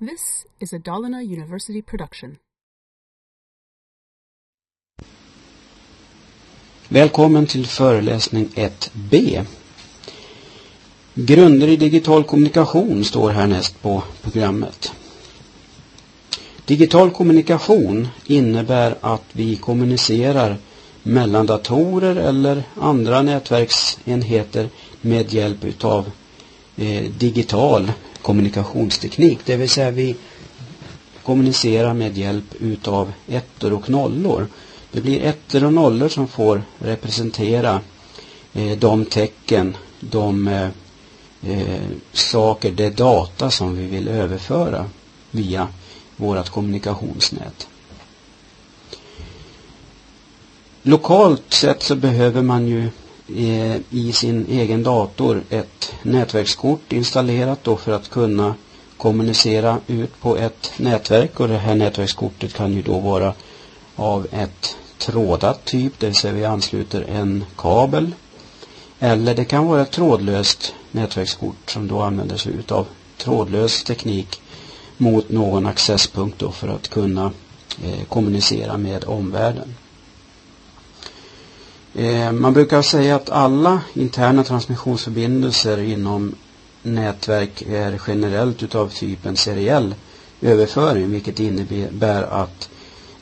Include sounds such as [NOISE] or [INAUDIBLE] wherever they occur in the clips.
This is a Dalarna University production. Välkommen till föreläsning 1b. Grunder i digital kommunikation står härnäst på programmet. Digital kommunikation innebär att vi kommunicerar mellan datorer eller andra nätverksenheter med hjälp utav eh, digital kommunikationsteknik. Det vill säga vi kommunicerar med hjälp utav ettor och nollor. Det blir ettor och nollor som får representera eh, de tecken, de eh, eh saker, det data som vi vill överföra via vårt kommunikationsnät. Lokalt sett så behöver man ju Eh, i sin egen dator ett nätverkskort installerat då för att kunna kommunicera ut på ett nätverk och det här nätverkskortet kan ju då vara av ett trådat typ, det vill säga vi ansluter en kabel eller det kan vara ett trådlöst nätverkskort som då använder sig utav trådlös teknik mot någon accesspunkt då för att kunna eh, kommunicera med omvärlden. Eh, man brukar säga att alla interna transmissionsförbindelser inom nätverk är generellt utav typen seriell överföring vilket innebär att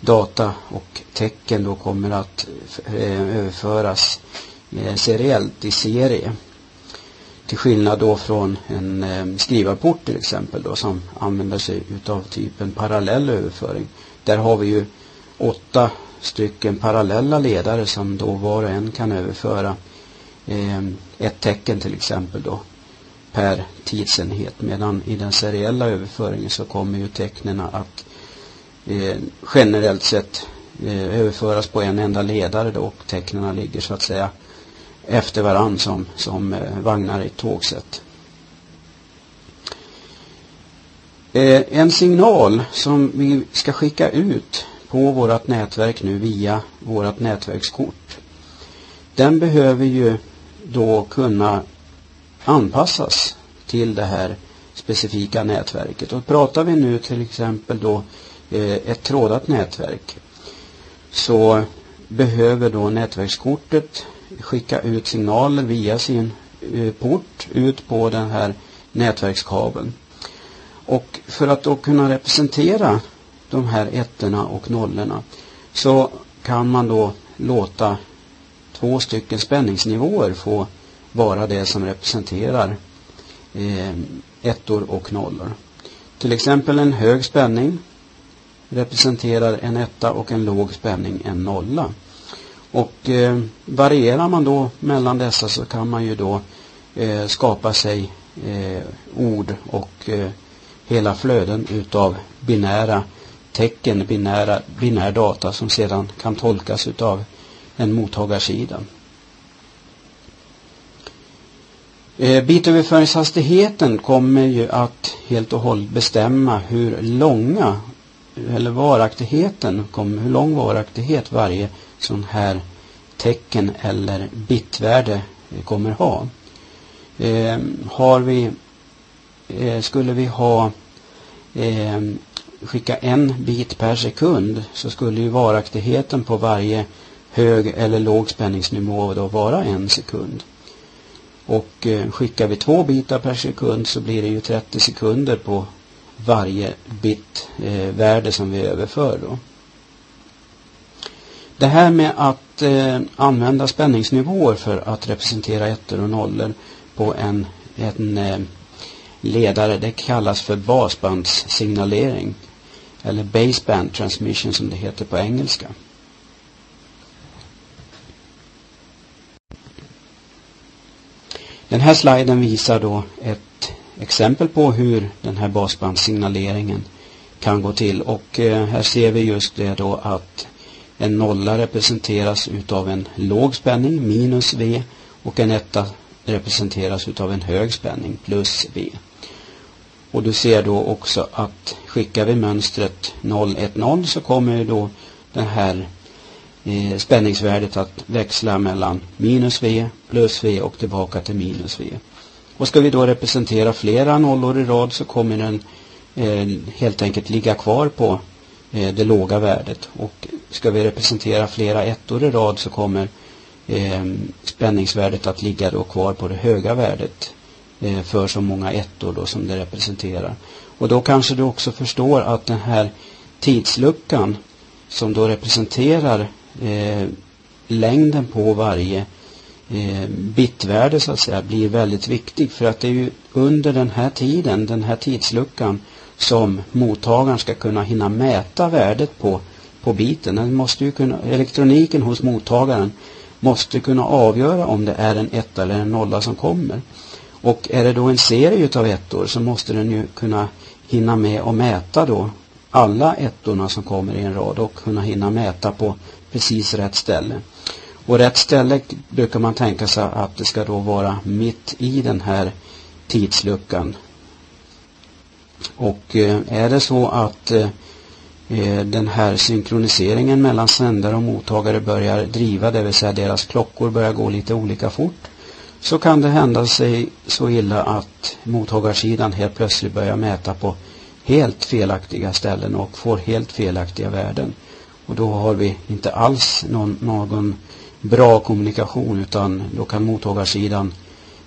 data och tecken då kommer att eh, överföras eh, seriellt i serie. Till skillnad då från en skrivarport till exempel då som använder sig utav typen parallell överföring. Där har vi ju åtta stycken parallella ledare som då var och en kan överföra eh, ett tecken till exempel då per tidsenhet medan i den seriella överföringen så kommer ju tecknen att eh, generellt sett eh, överföras på en enda ledare då och tecknen ligger så att säga efter varann som, som eh, vagnar i ett tågsätt. Eh, en signal som vi ska skicka ut på vårt nätverk nu via vårt nätverkskort. Den behöver ju då kunna anpassas till det här specifika nätverket. Och pratar vi nu till exempel då eh, ett trådat nätverk så behöver då nätverkskortet skicka ut signaler via sin eh, port ut på den här nätverkskabeln. Och för att då kunna representera de här ettorna och nollorna så kan man då låta två stycken spänningsnivåer få vara det som representerar eh, ettor och nollor. Till exempel en hög spänning representerar en etta och en låg spänning en nolla. Och eh, varierar man då mellan dessa så kan man ju då eh, skapa sig eh, ord och eh, hela flöden utav binära tecken, binära, binär data som sedan kan tolkas utav en mottagarsida. Eh, Bitöverföringshastigheten kommer ju att helt och hållet bestämma hur långa eller varaktigheten, kommer, hur lång varaktighet varje sån här tecken eller bitvärde eh, kommer ha. Eh, har vi, eh, skulle vi ha eh, skicka en bit per sekund så skulle ju varaktigheten på varje hög eller låg spänningsnivå då vara en sekund. Och eh, skickar vi två bitar per sekund så blir det ju 30 sekunder på varje bit eh, värde som vi överför då. Det här med att eh, använda spänningsnivåer för att representera ettor och nollor på en, en eh, ledare det kallas för basbandssignalering eller baseband transmission som det heter på engelska. Den här sliden visar då ett exempel på hur den här basbandssignaleringen kan gå till och eh, här ser vi just det då att en nolla representeras utav en låg spänning minus V och en etta representeras utav en hög spänning plus V. Och du ser då också att skickar vi mönstret 010 så kommer då det här eh, spänningsvärdet att växla mellan minus V, plus V och tillbaka till minus V. Och ska vi då representera flera nollor i rad så kommer den eh, helt enkelt ligga kvar på eh, det låga värdet och ska vi representera flera ettor i rad så kommer eh, spänningsvärdet att ligga då kvar på det höga värdet Eh, för så många ettor då som det representerar. Och då kanske du också förstår att den här tidsluckan som då representerar eh, längden på varje eh, bitvärde så att säga blir väldigt viktig för att det är ju under den här tiden, den här tidsluckan som mottagaren ska kunna hinna mäta värdet på, på biten. Den måste ju kunna, elektroniken hos mottagaren måste kunna avgöra om det är en etta eller en nolla som kommer. Och är det då en serie utav ettor så måste den ju kunna hinna med att mäta då alla ettorna som kommer i en rad och kunna hinna mäta på precis rätt ställe. Och rätt ställe brukar man tänka sig att det ska då vara mitt i den här tidsluckan. Och eh, är det så att eh, eh, den här synkroniseringen mellan sändare och mottagare börjar driva, det vill säga deras klockor börjar gå lite olika fort, så kan det hända sig så illa att mottagarsidan helt plötsligt börjar mäta på helt felaktiga ställen och får helt felaktiga värden. Och då har vi inte alls någon, någon bra kommunikation utan då kan mottagarsidan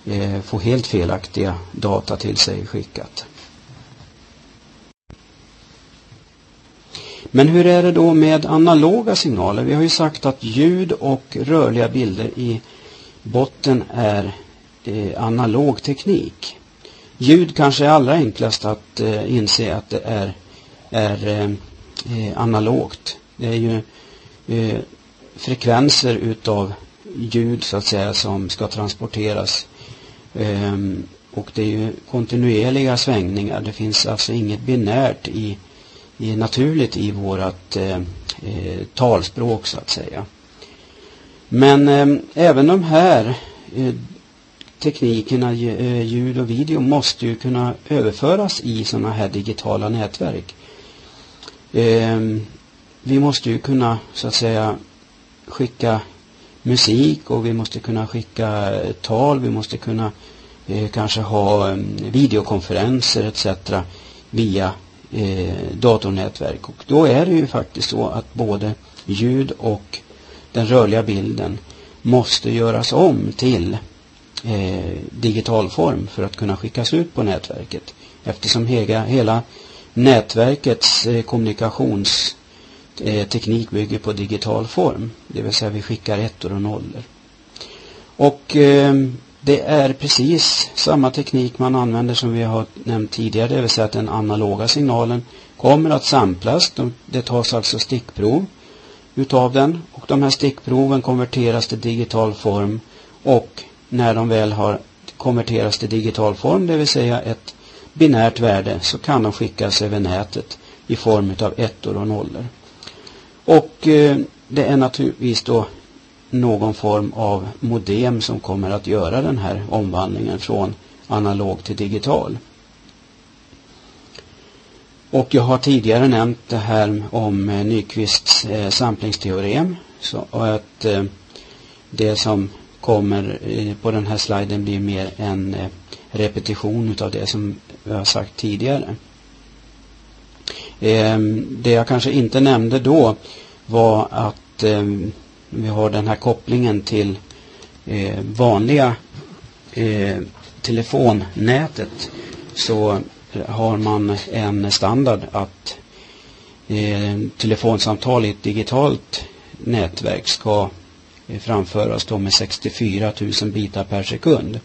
eh, få helt felaktiga data till sig skickat. Men hur är det då med analoga signaler? Vi har ju sagt att ljud och rörliga bilder i botten är eh, analog teknik. Ljud kanske är allra enklast att eh, inse att det är, är eh, eh analogt. Det är ju eh, frekvenser utav ljud så att säga som ska transporteras. Ehm, och det är ju kontinuerliga svängningar. Det finns alltså inget binärt i, i naturligt i vårat eh, eh, talspråk så att säga. Men eh, även de här eh, teknikerna, eh, ljud och video, måste ju kunna överföras i sådana här digitala nätverk. Eh, vi måste ju kunna så att säga skicka musik och vi måste kunna skicka eh, tal, vi måste kunna eh, kanske ha eh, videokonferenser etc. via eh, datornätverk. Och då är det ju faktiskt så att både ljud och den rörliga bilden måste göras om till eh, digital form för att kunna skickas ut på nätverket. Eftersom hela, hela nätverkets eh, kommunikationsteknik eh, bygger på digital form. Det vill säga vi skickar ettor och nollor. Och eh, det är precis samma teknik man använder som vi har nämnt tidigare. Det vill säga att den analoga signalen kommer att samplas. Det tas alltså stickprov utav den. Och de här stickproven konverteras till digital form. Och när de väl har konverterats till digital form, det vill säga ett binärt värde, så kan de skickas över nätet i form av ettor och nollor. Och eh, det är naturligtvis då någon form av modem som kommer att göra den här omvandlingen från analog till digital. Och jag har tidigare nämnt det här om eh, Nyqvists eh, samplingsteorem. Så att eh, det som kommer eh, på den här sliden blir mer en eh, repetition av det som jag har sagt tidigare. Ehm, det jag kanske inte nämnde då var att ehm, vi har den här kopplingen till eh, vanliga eh, telefonnätet så har man en standard att eh, telefonsamtal i ett digitalt nätverk ska framföras då med 64 000 bitar per sekund.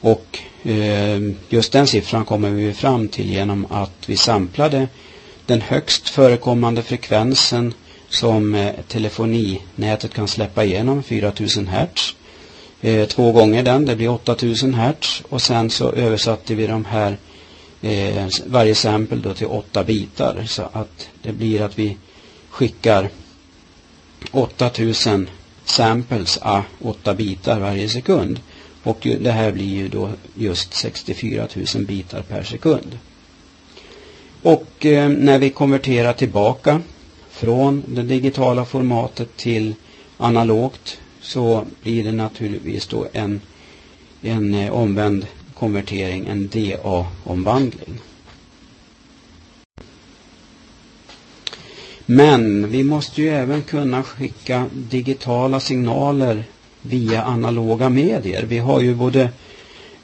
Och eh, just den siffran kommer vi fram till genom att vi samplade den högst förekommande frekvensen som eh, telefoninätet kan släppa igenom 4000 Hz. Eh, två gånger den, det blir 8000 Hz och sen så översatte vi de här eh, varje sample då till åtta bitar så att det blir att vi skickar 8000 samples a åtta bitar varje sekund. Och det här blir ju då just 64 000 bitar per sekund. Och eh, när vi konverterar tillbaka från det digitala formatet till analogt så blir det naturligtvis då en, en eh, omvänd konvertering, en DA-omvandling. Men vi måste ju även kunna skicka digitala signaler via analoga medier. Vi har ju både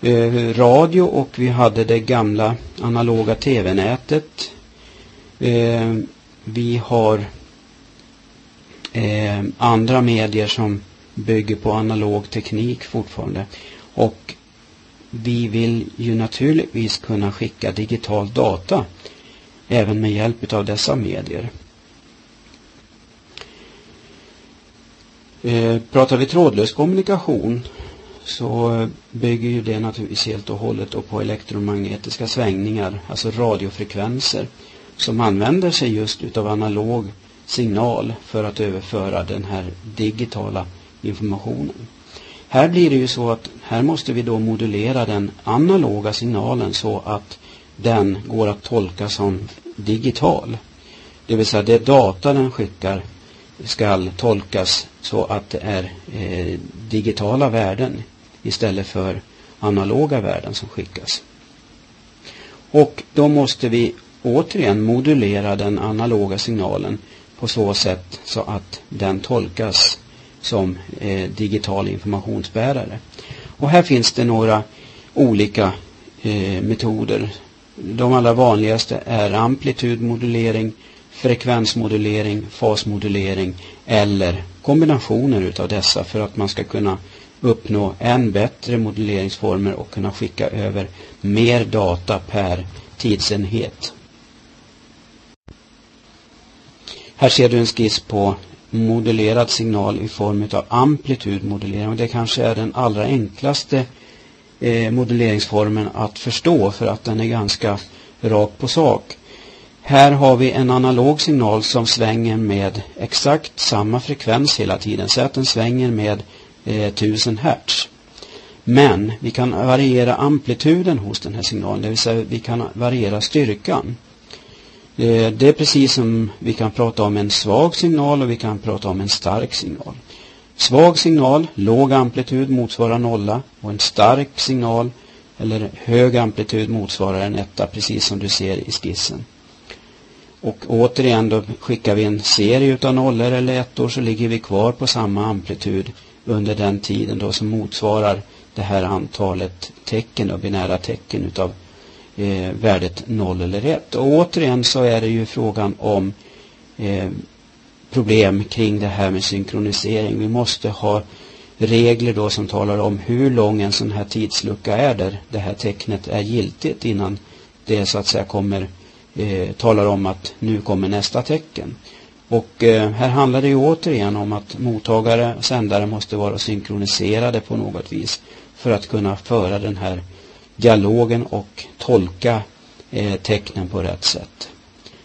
eh, radio och vi hade det gamla analoga tv-nätet. Eh, vi har eh, andra medier som bygger på analog teknik fortfarande. Och vi vill ju naturligtvis kunna skicka digital data även med hjälp av dessa medier. Eh, pratar vi trådlös kommunikation så bygger ju det naturligtvis helt och hållet på elektromagnetiska svängningar, alltså radiofrekvenser som använder sig just utav analog signal för att överföra den här digitala informationen. Här blir det ju så att här måste vi då modulera den analoga signalen så att den går att tolka som digital. Det vill säga det data den skickar skall tolkas så att det är eh, digitala värden istället för analoga värden som skickas. Och då måste vi återigen modulera den analoga signalen på så sätt så att den tolkas som eh, digital informationsbärare. Och här finns det några olika eh, metoder. De allra vanligaste är amplitudmodulering, frekvensmodulering, fasmodulering eller kombinationer utav dessa för att man ska kunna uppnå än bättre moduleringsformer och kunna skicka över mer data per tidsenhet. Här ser du en skiss på modulerad signal i form av amplitudmodulering. Det kanske är den allra enklaste eh, moduleringsformen att förstå för att den är ganska rak på sak. Här har vi en analog signal som svänger med exakt samma frekvens hela tiden. Så att den svänger med eh, 1000 Hertz. Men vi kan variera amplituden hos den här signalen, det vill säga vi kan variera styrkan. Eh, det är precis som vi kan prata om en svag signal och vi kan prata om en stark signal. Svag signal, låg amplitud motsvarar nolla och en stark signal eller hög amplitud motsvarar en etta precis som du ser i skissen. Och återigen då skickar vi en serie utav nollor eller ettor så ligger vi kvar på samma amplitud under den tiden då som motsvarar det här antalet tecken och binära tecken utav eh, värdet 0 eller 1. Och återigen så är det ju frågan om eh, problem kring det här med synkronisering. Vi måste ha regler då som talar om hur lång en sån här tidslucka är där det här tecknet är giltigt innan det så att säga kommer eh, talar om att nu kommer nästa tecken. Och eh, här handlar det ju återigen om att mottagare och sändare måste vara synkroniserade på något vis för att kunna föra den här dialogen och tolka eh, tecknen på rätt sätt.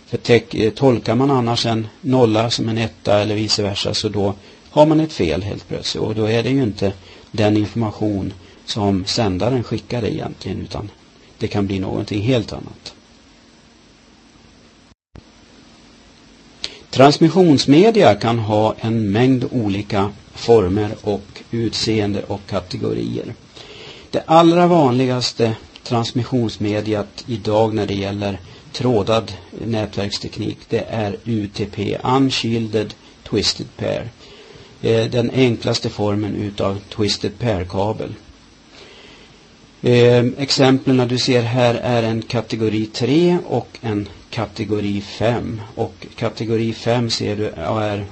För eh, tolkar man annars en nolla som en etta eller vice versa så då har man ett fel helt plötsligt och då är det ju inte den information som sändaren skickar egentligen utan det kan bli någonting helt annat. Transmissionsmedia kan ha en mängd olika former och utseende och kategorier. Det allra vanligaste transmissionsmediet idag när det gäller trådad nätverksteknik det är UTP, Unshielded Twisted Pair. Eh, den enklaste formen utav Twisted Pair-kabel. Eh, exemplen du ser här är en kategori 3 och en kategori 5. Och kategori 5 ser du är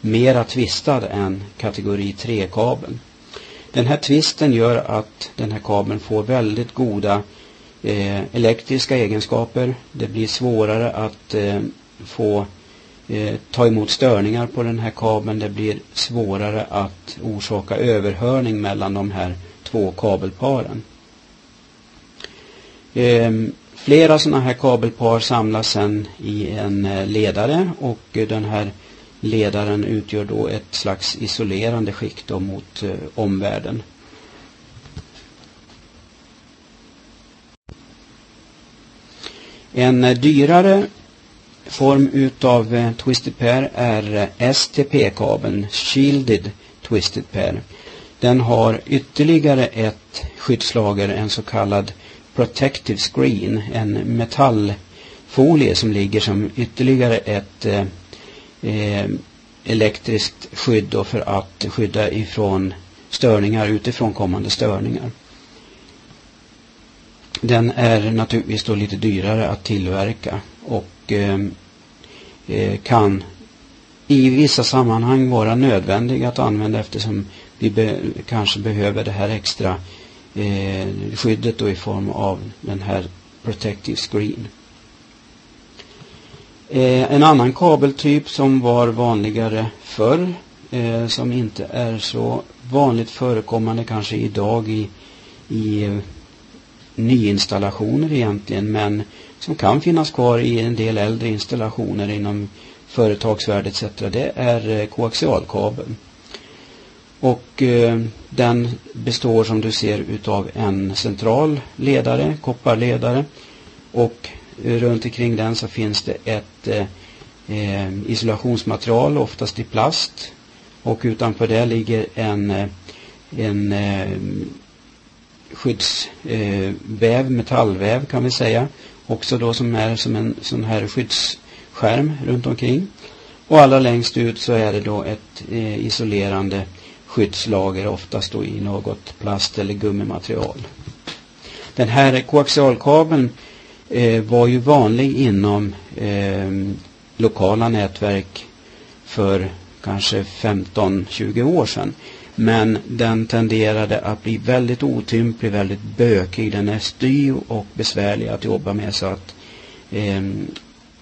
mera tvistad än kategori 3-kabeln. Den här twisten gör att den här kabeln får väldigt goda eh, elektriska egenskaper. Det blir svårare att eh, få eh, ta emot störningar på den här kabeln. Det blir svårare att orsaka överhörning mellan de här två kabelparen. Ehm, flera sådana här kabelpar samlas sedan i en eh, ledare och eh, den här ledaren utgör då ett slags isolerande skikt då mot eh, omvärlden. En eh, dyrare form utav eh, Twisted Pair är eh, STP-kabeln, Shielded Twisted Pair. Den har ytterligare ett skyddslager, en så kallad Protective Screen, en metallfolie som ligger som ytterligare ett eh, eh, elektriskt skydd då för att skydda ifrån störningar utifrån kommande störningar. Den är naturligtvis då lite dyrare att tillverka och eh, eh, kan i vissa sammanhang vara nödvändig att använda eftersom vi be kanske behöver det här extra eh, skyddet då i form av den här protective screen. Eh, en annan kabeltyp som var vanligare förr eh, som inte är så vanligt förekommande kanske idag i, i eh, nyinstallationer egentligen men som kan finnas kvar i en del äldre installationer inom företagsvärld etc. Det är eh, koaxialkabeln. Och eh, den består som du ser utav en central ledare, kopparledare och runt omkring den så finns det ett eh, eh, isolationsmaterial, oftast i plast. Och utanför det ligger en, eh, en eh, skyddsväv, eh, metallväv kan vi säga. Också då som är som en sån här skyddsskärm runt omkring. Och allra längst ut så är det då ett eh, isolerande skyddslager, oftast då i något plast eller gummimaterial. Den här koaxialkabeln eh, var ju vanlig inom eh, lokala nätverk för kanske 15-20 år sedan. Men den tenderade att bli väldigt otymplig, väldigt bökig. Den är styv och besvärlig att jobba med så att eh,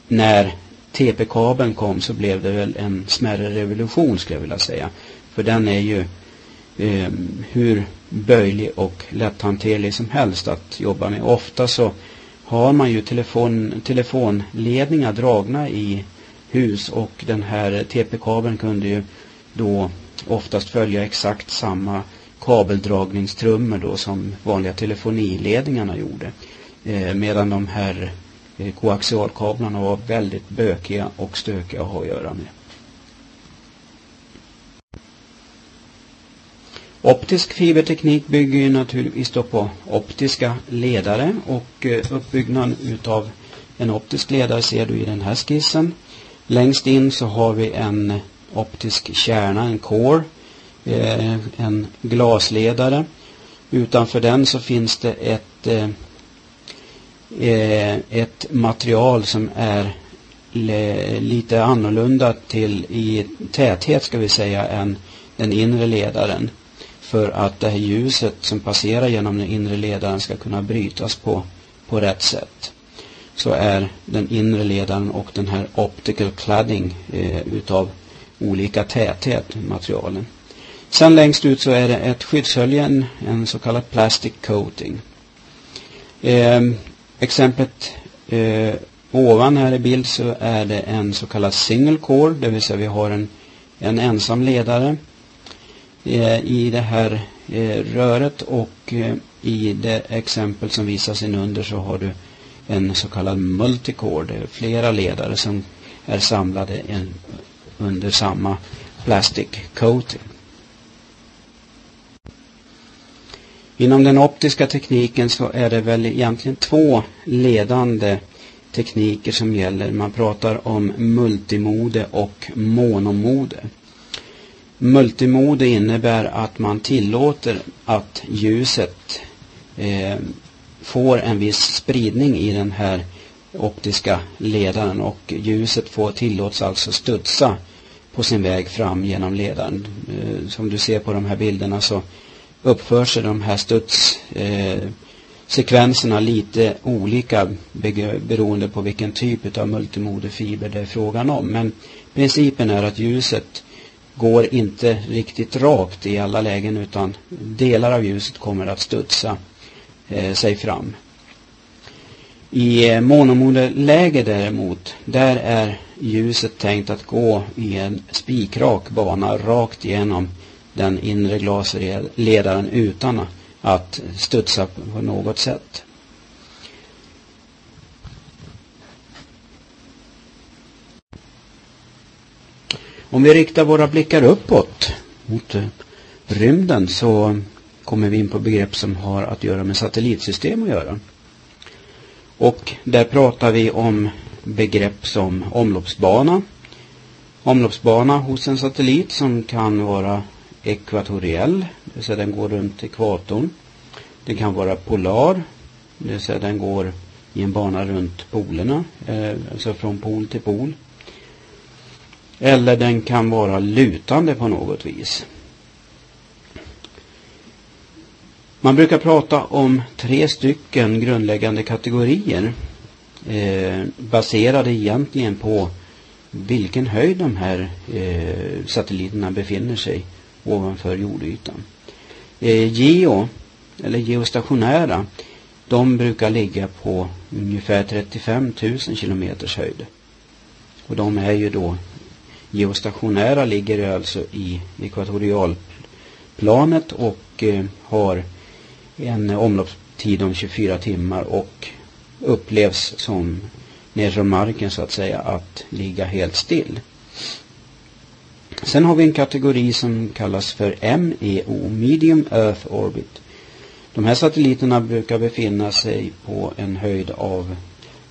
när TP-kabeln kom så blev det väl en smärre revolution skulle jag vilja säga. För den är ju eh, hur böjlig och lätthanterlig som helst att jobba med. Ofta så har man ju telefon, telefonledningar dragna i hus och den här TP-kabeln kunde ju då oftast följa exakt samma kabeldragningstrummor då som vanliga telefoniledningarna gjorde. Eh, medan de här eh, koaxialkablarna var väldigt bökiga och stökiga att ha att göra med. Optisk fiberteknik bygger ju naturligtvis då på optiska ledare och eh, uppbyggnaden utav en optisk ledare ser du i den här skissen. Längst in så har vi en optisk kärna, en core, eh, en glasledare. Utanför den så finns det ett, eh, ett material som är lite annorlunda till i täthet ska vi säga än den inre ledaren för att det här ljuset som passerar genom den inre ledaren ska kunna brytas på, på rätt sätt så är den inre ledaren och den här optical cladding eh, utav olika täthet materialen. Sen längst ut så är det ett skyddshölje, en, en så kallad plastic coating. Eh, exemplet eh, ovan här i bild så är det en så kallad single core, det vill säga vi har en, en ensam ledare Eh, i det här eh, röret och eh, i det exempel som visas in under så har du en så kallad Multicord. Det är flera ledare som är samlade under samma plastic coating. Inom den optiska tekniken så är det väl egentligen två ledande tekniker som gäller. Man pratar om multimode och monomode. Multimode innebär att man tillåter att ljuset eh, får en viss spridning i den här optiska ledaren och ljuset får tillåts alltså studsa på sin väg fram genom ledaren. Eh, som du ser på de här bilderna så uppför sig de här studssekvenserna eh, lite olika beroende på vilken typ av multimodefiber det är frågan om. Men principen är att ljuset går inte riktigt rakt i alla lägen utan delar av ljuset kommer att studsa eh, sig fram. I eh, monomodeläge däremot, där är ljuset tänkt att gå i en spikrak bana rakt igenom den inre glasledaren utan att studsa på något sätt. Om vi riktar våra blickar uppåt mot eh, rymden så kommer vi in på begrepp som har att göra med satellitsystem att göra. Och där pratar vi om begrepp som omloppsbana, omloppsbana hos en satellit som kan vara ekvatoriell, det vill säga den går runt ekvatorn. Den kan vara polar, det vill säga den går i en bana runt polerna, eh, alltså från pol till pol. Eller den kan vara lutande på något vis. Man brukar prata om tre stycken grundläggande kategorier eh, baserade egentligen på vilken höjd de här eh, satelliterna befinner sig ovanför jordytan. Eh, geo, eller geostationära, de brukar ligga på ungefär 35 000 kilometers höjd. Och de är ju då geostationära ligger alltså i ekvatorialplanet och eh, har en omloppstid om 24 timmar och upplevs som ner från marken så att säga att ligga helt still. Sen har vi en kategori som kallas för MEO, Medium Earth Orbit. De här satelliterna brukar befinna sig på en höjd av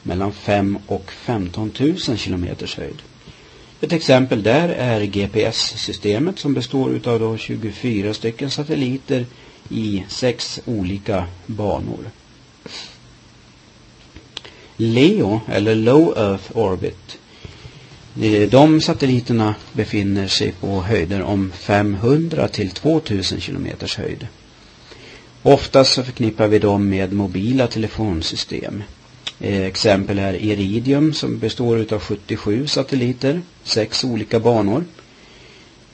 mellan 5 och 15 000 kilometers höjd. Ett exempel där är GPS-systemet som består utav då 24 stycken satelliter i sex olika banor. LEO, eller Low Earth Orbit, eh, de satelliterna befinner sig på höjder om 500 till 2000 kilometers höjd. Oftast så förknippar vi dem med mobila telefonsystem. Eh, exempel är Iridium som består av 77 satelliter, sex olika banor.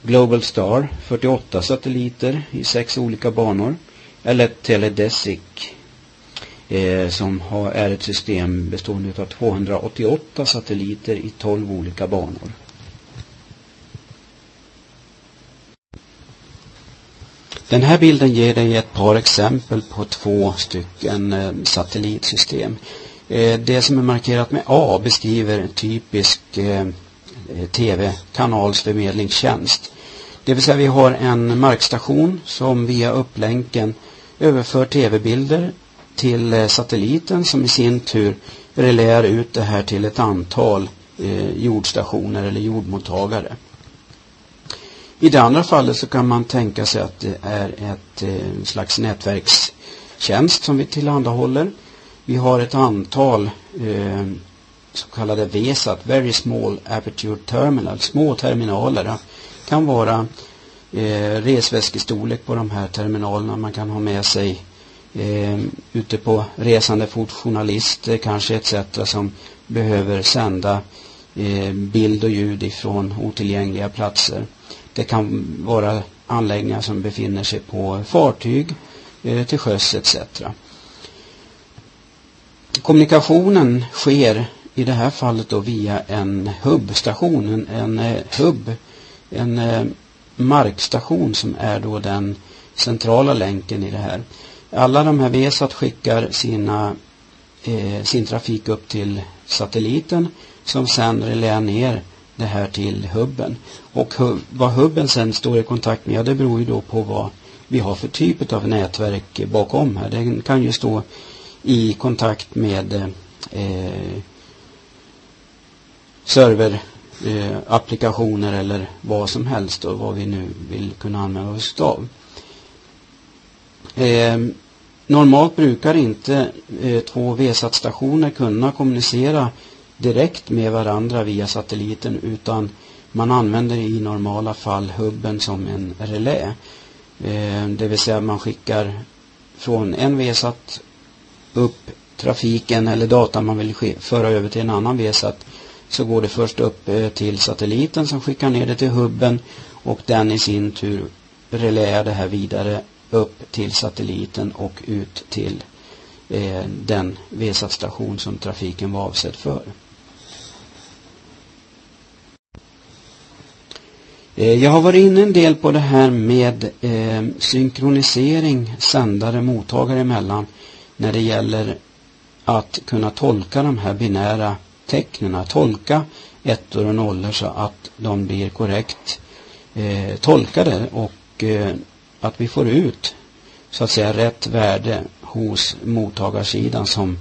Global Star, 48 satelliter i sex olika banor. Eller Teledesic eh, som har, är ett system bestående av 288 satelliter i 12 olika banor. Den här bilden ger dig ett par exempel på två stycken eh, satellitsystem. Eh, det som är markerat med A beskriver en typisk eh, eh, tv-kanalsförmedlingstjänst. Det vill säga vi har en markstation som via upplänken överför tv-bilder till satelliten som i sin tur reläar ut det här till ett antal jordstationer eller jordmottagare. I det andra fallet så kan man tänka sig att det är ett slags nätverkstjänst som vi tillhandahåller. Vi har ett antal eh, så kallade VESAT, Very Small Aperture Terminal, små terminaler. Det kan vara eh, resväskestorlek på de här terminalerna. Man kan ha med sig eh, ute på resande fotjournalister kanske etc. som behöver sända eh, bild och ljud ifrån otillgängliga platser. Det kan vara anläggningar som befinner sig på fartyg eh, till sjöss etc. Kommunikationen sker i det här fallet då via en hubbstation, en, en eh, hubb, en eh, markstation som är då den centrala länken i det här. Alla de här VESAT skickar sina, eh, sin trafik upp till satelliten som sen reläar ner det här till hubben. Och hub, vad hubben sen står i kontakt med, det beror ju då på vad vi har för typ av nätverk bakom här. Den kan ju stå i kontakt med eh, serverapplikationer eh, eller vad som helst och vad vi nu vill kunna använda oss av. Eh, normalt brukar inte eh, två VSAT-stationer kunna kommunicera direkt med varandra via satelliten utan man använder i normala fall hubben som en relä. Eh, det vill säga man skickar från en VSAT upp trafiken eller data man vill föra över till en annan VSAT så går det först upp eh, till satelliten som skickar ner det till hubben och den i sin tur reläar det här vidare upp till satelliten och ut till eh, den VSAT-station som trafiken var avsedd för. Eh, jag har varit inne en del på det här med eh, synkronisering sändare mottagare emellan när det gäller att kunna tolka de här binära tecknen, tolka ettor och nollor så att de blir korrekt eh, tolkade och eh, att vi får ut så att säga rätt värde hos mottagarsidan som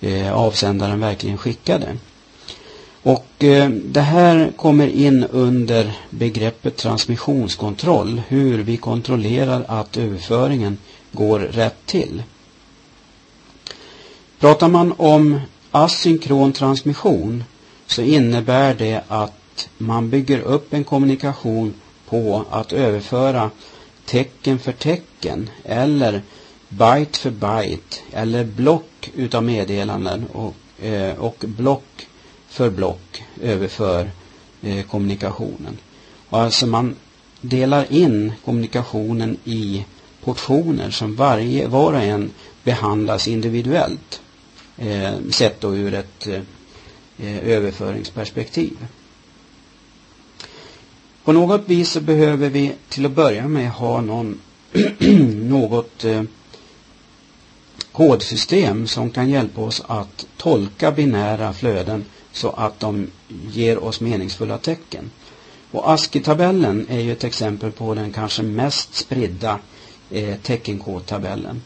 eh, avsändaren verkligen skickade. Och eh, det här kommer in under begreppet transmissionskontroll, hur vi kontrollerar att överföringen går rätt till. Pratar man om asynkron transmission så innebär det att man bygger upp en kommunikation på att överföra tecken för tecken eller byte för byte eller block utav meddelanden och, eh, och block för block överför eh, kommunikationen. Och alltså man delar in kommunikationen i portioner som varje, var och en behandlas individuellt eh, sett då ur ett eh, överföringsperspektiv. På något vis så behöver vi till att börja med ha någon [CLEARS THROAT] något eh, kodsystem som kan hjälpa oss att tolka binära flöden så att de ger oss meningsfulla tecken. Och ASCII-tabellen är ju ett exempel på den kanske mest spridda eh, teckenkodtabellen.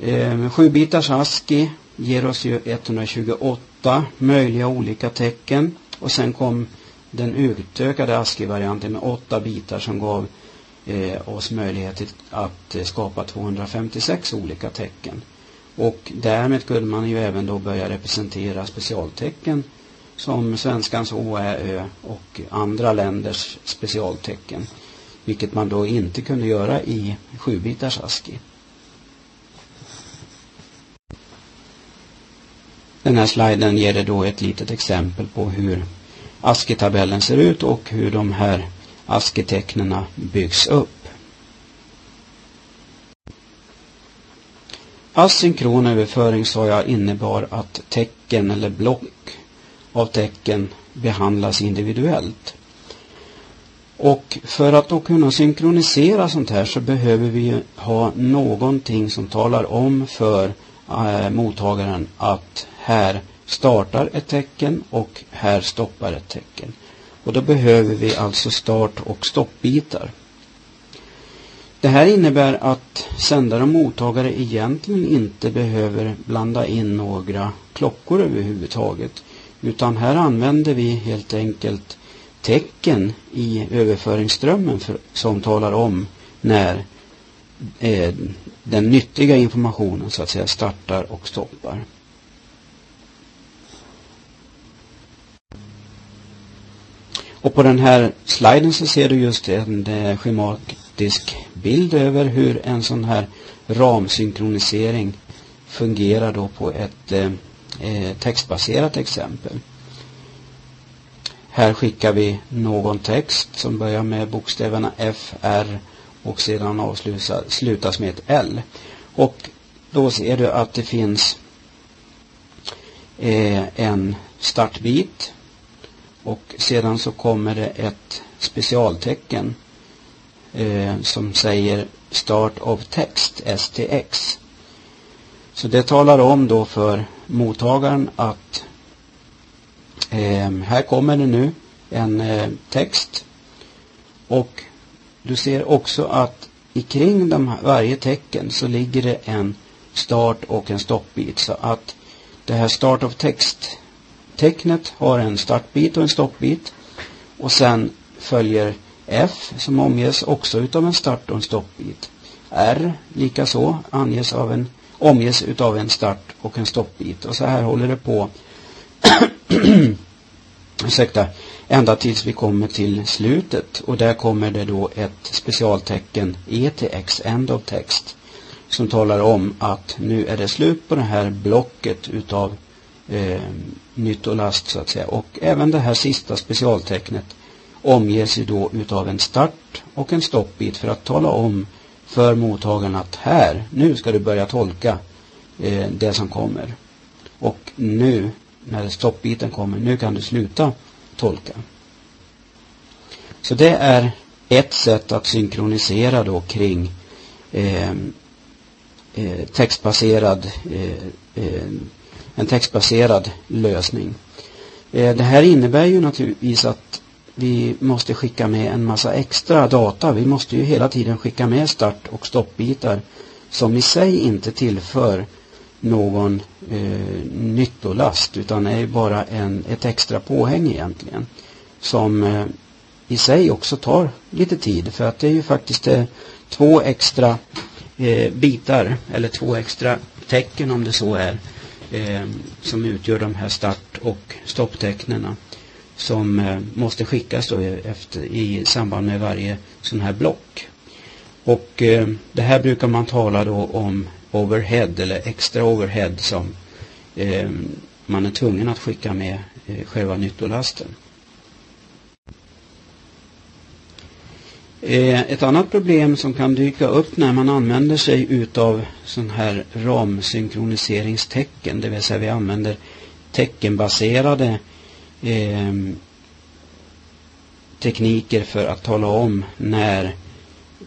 Eh, sju bitars ASCII ger oss ju 128 möjliga olika tecken och sen kom den utökade ASCII-varianten med åtta bitar som gav eh, oss möjlighet att eh, skapa 256 olika tecken. Och därmed kunde man ju även då börja representera specialtecken som svenskans Å, Ä, Ö och andra länders specialtecken. Vilket man då inte kunde göra i sjubitars ASCII. Den här sliden ger det då ett litet exempel på hur ASCII-tabellen ser ut och hur de här ASCII-tecknen byggs upp. Asynkron överföring sa jag innebar att tecken eller block av tecken behandlas individuellt. Och för att då kunna synkronisera sånt här så behöver vi ha någonting som talar om för eh, mottagaren att här startar ett tecken och här stoppar ett tecken. Och då behöver vi alltså start och stoppbitar. Det här innebär att sändare och mottagare egentligen inte behöver blanda in några klockor överhuvudtaget. Utan här använder vi helt enkelt tecken i överföringsströmmen för, som talar om när eh, den nyttiga informationen så att säga startar och stoppar. Och på den här sliden så ser du just en eh, schematisk bild över hur en sån här ramsynkronisering fungerar då på ett eh, eh textbaserat exempel. Här skickar vi någon text som börjar med bokstäverna F, R och sedan avslutas med ett L. Och då ser du att det finns eh, en startbit och sedan så kommer det ett specialtecken eh, som säger Start of Text, STX. Så det talar om då för mottagaren att eh, här kommer det nu en eh, text och du ser också att i kring de, varje tecken så ligger det en start och en stoppbit så att det här start of text tecknet har en startbit och en stoppbit. Och sen följer F som omges också utav en start och en stoppbit. R likaså anges av en, omges utav en start och en stoppbit. Och så här håller det på. [CLEARS THROAT] Ursäkta, ända tills vi kommer till slutet. Och där kommer det då ett specialtecken ETX, end of text som talar om att nu är det slut på det här blocket utav eh, nytt och last så att säga. Och även det här sista specialtecknet omges ju då utav en start och en stoppbit för att tala om för mottagaren att här, nu ska du börja tolka eh, det som kommer. Och nu, när stoppbiten kommer, nu kan du sluta tolka. Så det är ett sätt att synkronisera då kring eh, eh, textbaserad eh, eh, en textbaserad lösning. Eh, det här innebär ju naturligtvis att vi måste skicka med en massa extra data. Vi måste ju hela tiden skicka med start och stoppbitar som i sig inte tillför någon eh, nyttolast utan är bara en, ett extra påhäng egentligen. Som eh, i sig också tar lite tid för att det är ju faktiskt eh, två extra eh, bitar eller två extra tecken om det så är eh, som utgör de här start och stopptecknena som eh, måste skickas då efter, i samband med varje sån här block. Och eh, det här brukar man tala då om overhead eller extra overhead som eh, man är tvungen att skicka med eh, själva nyttolasten. Eh, ett annat problem som kan dyka upp när man använder sig utav sån här ramsynkroniseringstecken, det vill säga vi använder teckenbaserade eh, tekniker för att tala om när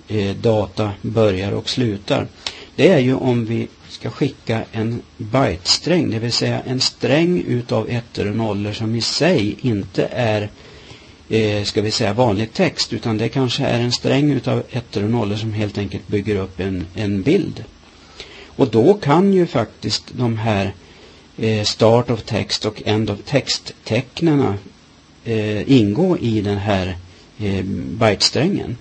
eh, data börjar och slutar. Det är ju om vi ska skicka en bytesträng, det vill säga en sträng utav ettor och nollor som i sig inte är eh, ska vi säga vanlig text utan det kanske är en sträng utav ettor och nollor som helt enkelt bygger upp en, en bild. Och då kan ju faktiskt de här eh, start of text och end of text tecknena eh, ingå i den här eh, bytesträngen.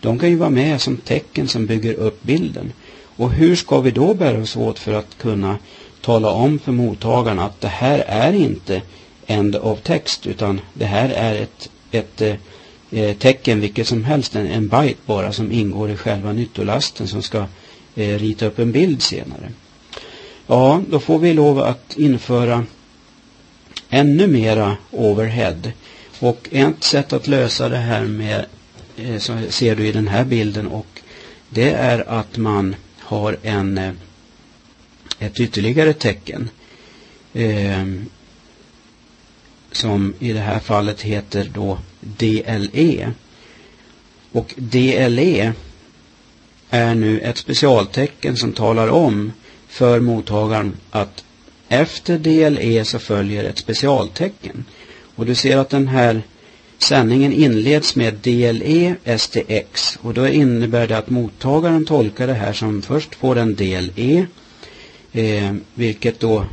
De kan ju vara med som tecken som bygger upp bilden. Och hur ska vi då bära oss åt för att kunna tala om för mottagarna att det här är inte end of text utan det här är ett, ett eh, eh, tecken vilket som helst, en, en byte bara som ingår i själva nyttolasten som ska eh, rita upp en bild senare. Ja, då får vi lov att införa ännu mera overhead. Och ett sätt att lösa det här med, eh, som ser du i den här bilden, och det är att man har en, eh, ett ytterligare tecken. Eh, som i det här fallet heter då DLE. Och DLE är nu ett specialtecken som talar om för mottagaren att efter DLE så följer ett specialtecken. Och du ser att den här sändningen inleds med DLE STX och då innebär det att mottagaren tolkar det här som först får en DLE eh, vilket då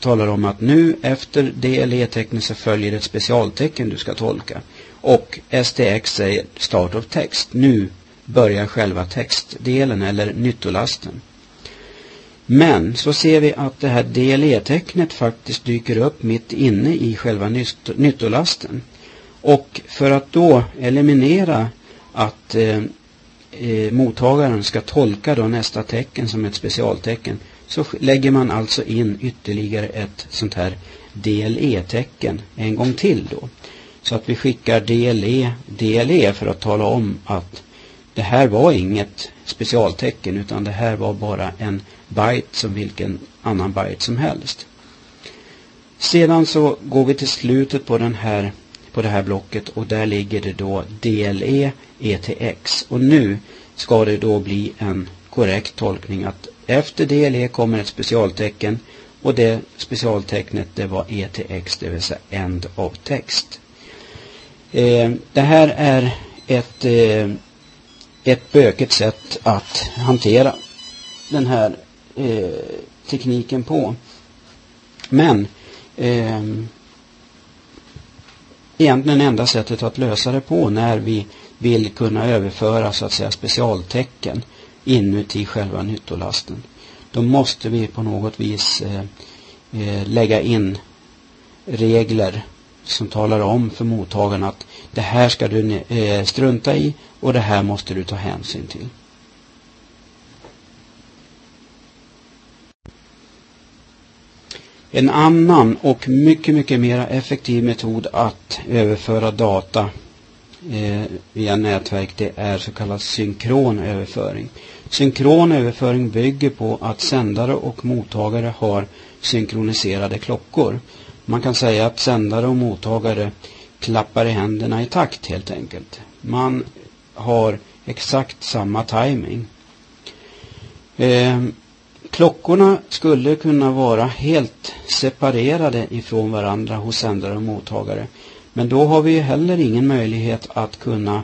talar om att nu efter DLE-tecknet så följer ett specialtecken du ska tolka. Och STX säger start of text. Nu börjar själva textdelen eller nyttolasten. Men så ser vi att det här DLE-tecknet faktiskt dyker upp mitt inne i själva nyttolasten. Och för att då eliminera att eh, eh, mottagaren ska tolka då nästa tecken som ett specialtecken så lägger man alltså in ytterligare ett sånt här DLE-tecken en gång till då. Så att vi skickar DLE, DLE för att tala om att det här var inget specialtecken utan det här var bara en byte som vilken annan byte som helst. Sedan så går vi till slutet på den här på det här blocket och där ligger det då DLE ETX och nu ska det då bli en korrekt tolkning att efter DLE e kommer ett specialtecken och det specialtecknet det var ETX det vill säga End of Text. Eh, det här är ett, eh, ett bökigt sätt att hantera den här eh, tekniken på. Men eh, egentligen enda sättet att lösa det på när vi vill kunna överföra så att säga specialtecken inuti själva nyttolasten. Då måste vi på något vis eh, eh, lägga in regler som talar om för mottagaren att det här ska du eh, strunta i och det här måste du ta hänsyn till. En annan och mycket, mycket mer effektiv metod att överföra data eh, via nätverk det är så kallad synkron överföring. Synkron överföring bygger på att sändare och mottagare har synkroniserade klockor. Man kan säga att sändare och mottagare klappar i händerna i takt helt enkelt. Man har exakt samma timing. Eh, klockorna skulle kunna vara helt separerade ifrån varandra hos sändare och mottagare. Men då har vi heller ingen möjlighet att kunna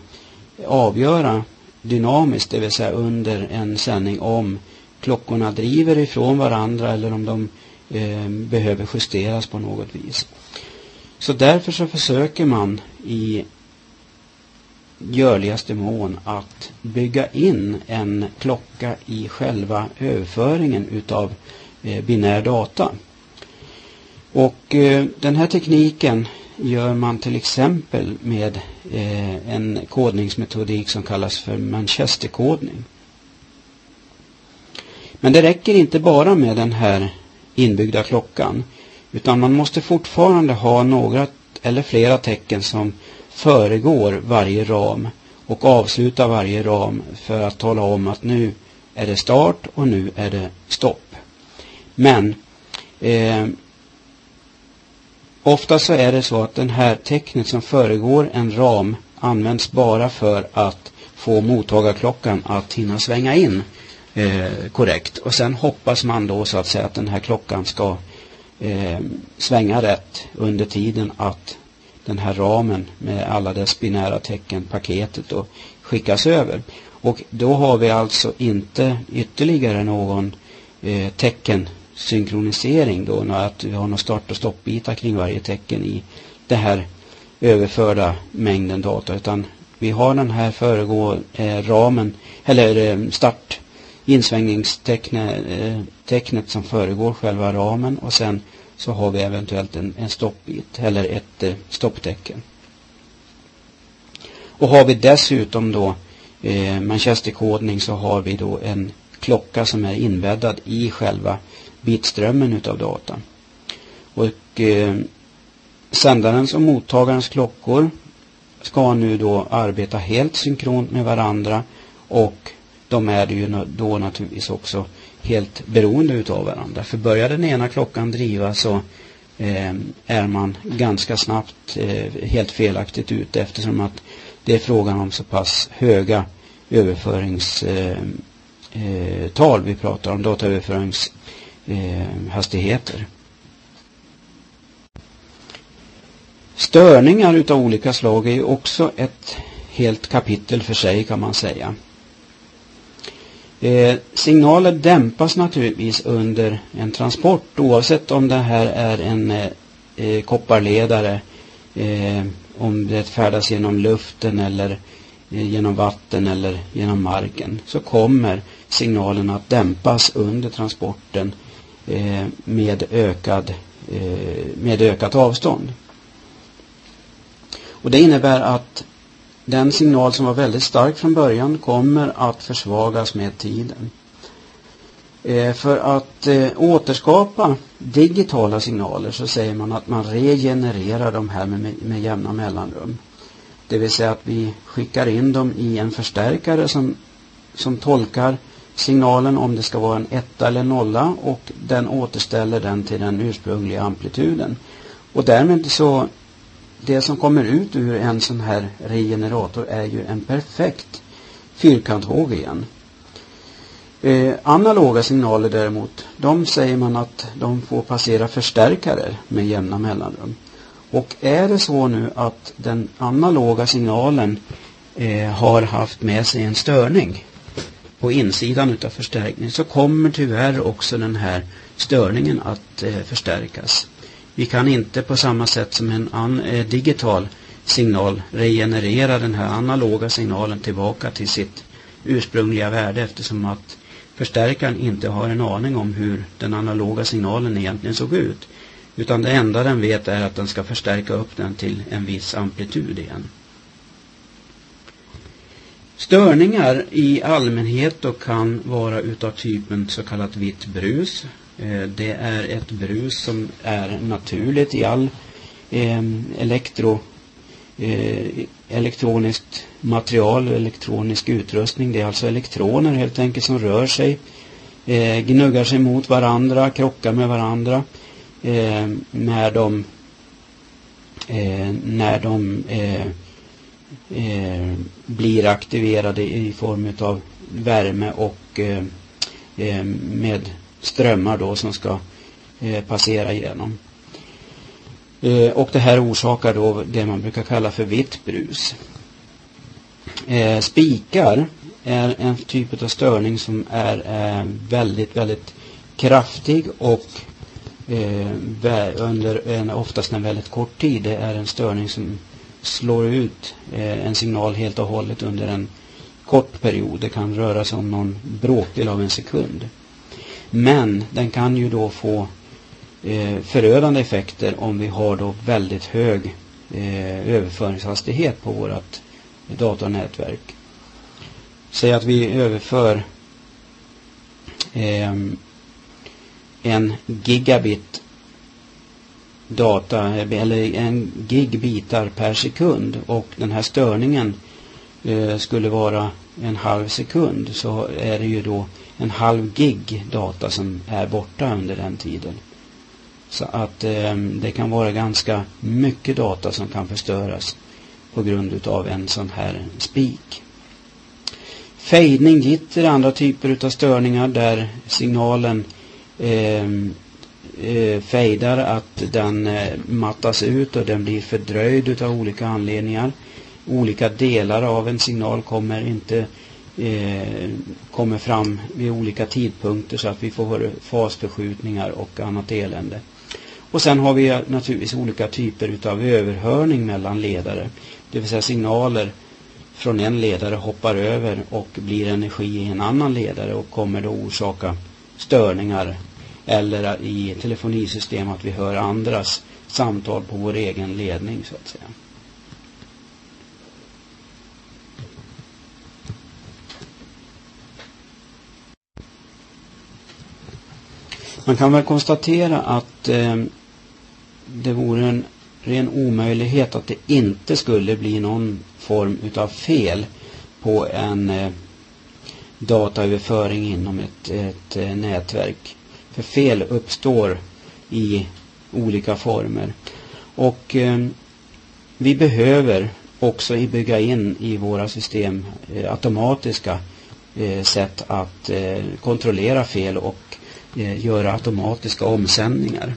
avgöra dynamiskt, det vill säga under en sändning om klockorna driver ifrån varandra eller om de eh, behöver justeras på något vis. Så därför så försöker man i görligaste mån att bygga in en klocka i själva överföringen utav eh, binär data. Och eh, den här tekniken gör man till exempel med eh, en kodningsmetodik som kallas för Manchesterkodning. Men det räcker inte bara med den här inbyggda klockan utan man måste fortfarande ha några eller flera tecken som föregår varje ram och avslutar varje ram för att tala om att nu är det start och nu är det stopp. Men eh, ofta så är det så att den här tecknet som föregår en ram används bara för att få mottagarklockan att hinna svänga in eh, korrekt. Och sen hoppas man då så att säga att den här klockan ska eh, svänga rätt under tiden att den här ramen med alla dess binära tecken, paketet då, skickas över. Och då har vi alltså inte ytterligare någon eh, synkronisering då, att vi har några start och stoppbitar kring varje tecken i den här överförda mängden data utan vi har den här föregå eh, ramen eller eh, start insvängningstecknet eh, som föregår själva ramen och sen så har vi eventuellt en, en stoppbit eller ett eh, stopptecken. Och har vi dessutom då eh, manchesterkodning så har vi då en klocka som är inbäddad i själva bitströmmen utav data. Och eh, sändarens och mottagarens klockor ska nu då arbeta helt synkront med varandra och de är ju då naturligtvis också helt beroende utav varandra. För börjar den ena klockan driva så eh, är man ganska snabbt eh, helt felaktigt ute eftersom att det är frågan om så pass höga överföringstal eh, eh vi pratar om, dataöverförings Eh, Störningar utav olika slag är ju också ett helt kapitel för sig kan man säga. Eh, signaler dämpas naturligtvis under en transport oavsett om det här är en eh, eh, kopparledare, eh, om det färdas genom luften eller eh, genom vatten eller genom marken så kommer signalen att dämpas under transporten eh, med, ökad, eh, med ökat avstånd. Och det innebär att den signal som var väldigt stark från början kommer att försvagas med tiden. Eh, för att eh, återskapa digitala signaler så säger man att man regenererar de här med, med, med jämna mellanrum. Det vill säga att vi skickar in dem i en förstärkare som, som tolkar signalen om det ska vara en etta eller nolla och den återställer den till den ursprungliga amplituden. Och därmed så det som kommer ut ur en sån här regenerator är ju en perfekt fyrkantvåg igen. Eh, analoga signaler däremot, de säger man att de får passera förstärkare med jämna mellanrum. Och är det så nu att den analoga signalen eh, har haft med sig en störning på insidan utav förstärkningen så kommer tyvärr också den här störningen att eh, förstärkas. Vi kan inte på samma sätt som en an, eh, digital signal regenerera den här analoga signalen tillbaka till sitt ursprungliga värde eftersom att förstärkaren inte har en aning om hur den analoga signalen egentligen såg ut. Utan det enda den vet är att den ska förstärka upp den till en viss amplitud igen. Störningar i allmänhet då kan vara utav typen så kallat vitt brus eh, det är ett brus som är naturligt i all ehm, elektro, eh, elektroniskt material och elektronisk utrustning. Det är alltså elektroner helt enkelt som rör sig, eh, gnuggar sig mot varandra, krockar med varandra när de, när de eh, blir aktiverade i form av värme och eh, eh, med strömmar då som ska eh, passera igenom. Eh, och det här orsakar då det man brukar kalla för vitt brus. Eh, spikar är en typ av störning som är väldigt, väldigt kraftig och under en, oftast en väldigt kort tid. Det är en störning som slår ut eh, en signal helt och hållet under en kort period. Det kan röra sig om någon bråkdel av en sekund. Men den kan ju då få eh, förödande effekter om vi har då väldigt hög eh, överföringshastighet på vårt datornätverk. Säg att vi överför en gigabit data eller en gig bitar per sekund och den här störningen eh, skulle vara en halv sekund så är det ju då en halv gig data som är borta under den tiden. Så att eh, det kan vara ganska mycket data som kan förstöras på grund av en sån här spik. Fejdning, gitter, andra typer av störningar där signalen eh, eh, fejdar att den eh, mattas ut och den blir fördröjd av olika anledningar. Olika delar av en signal kommer inte eh, kommer fram vid olika tidpunkter så att vi får fasförskjutningar och annat elände. Och sen har vi naturligtvis olika typer utav överhörning mellan ledare. Det vill säga signaler från en ledare hoppar över och blir energi i en annan ledare och kommer då orsaka störningar eller i telefonisystem att vi hör andras samtal på vår egen ledning så att säga. Man kan väl konstatera att eh, det vore en ren omöjlighet att det inte skulle bli någon form utav fel på en eh, dataöverföring inom ett, ett eh, nätverk. För fel uppstår i olika former. Och eh, vi behöver också bygga in i våra system eh, automatiska eh, sätt att eh, kontrollera fel och eh, göra automatiska omsändningar.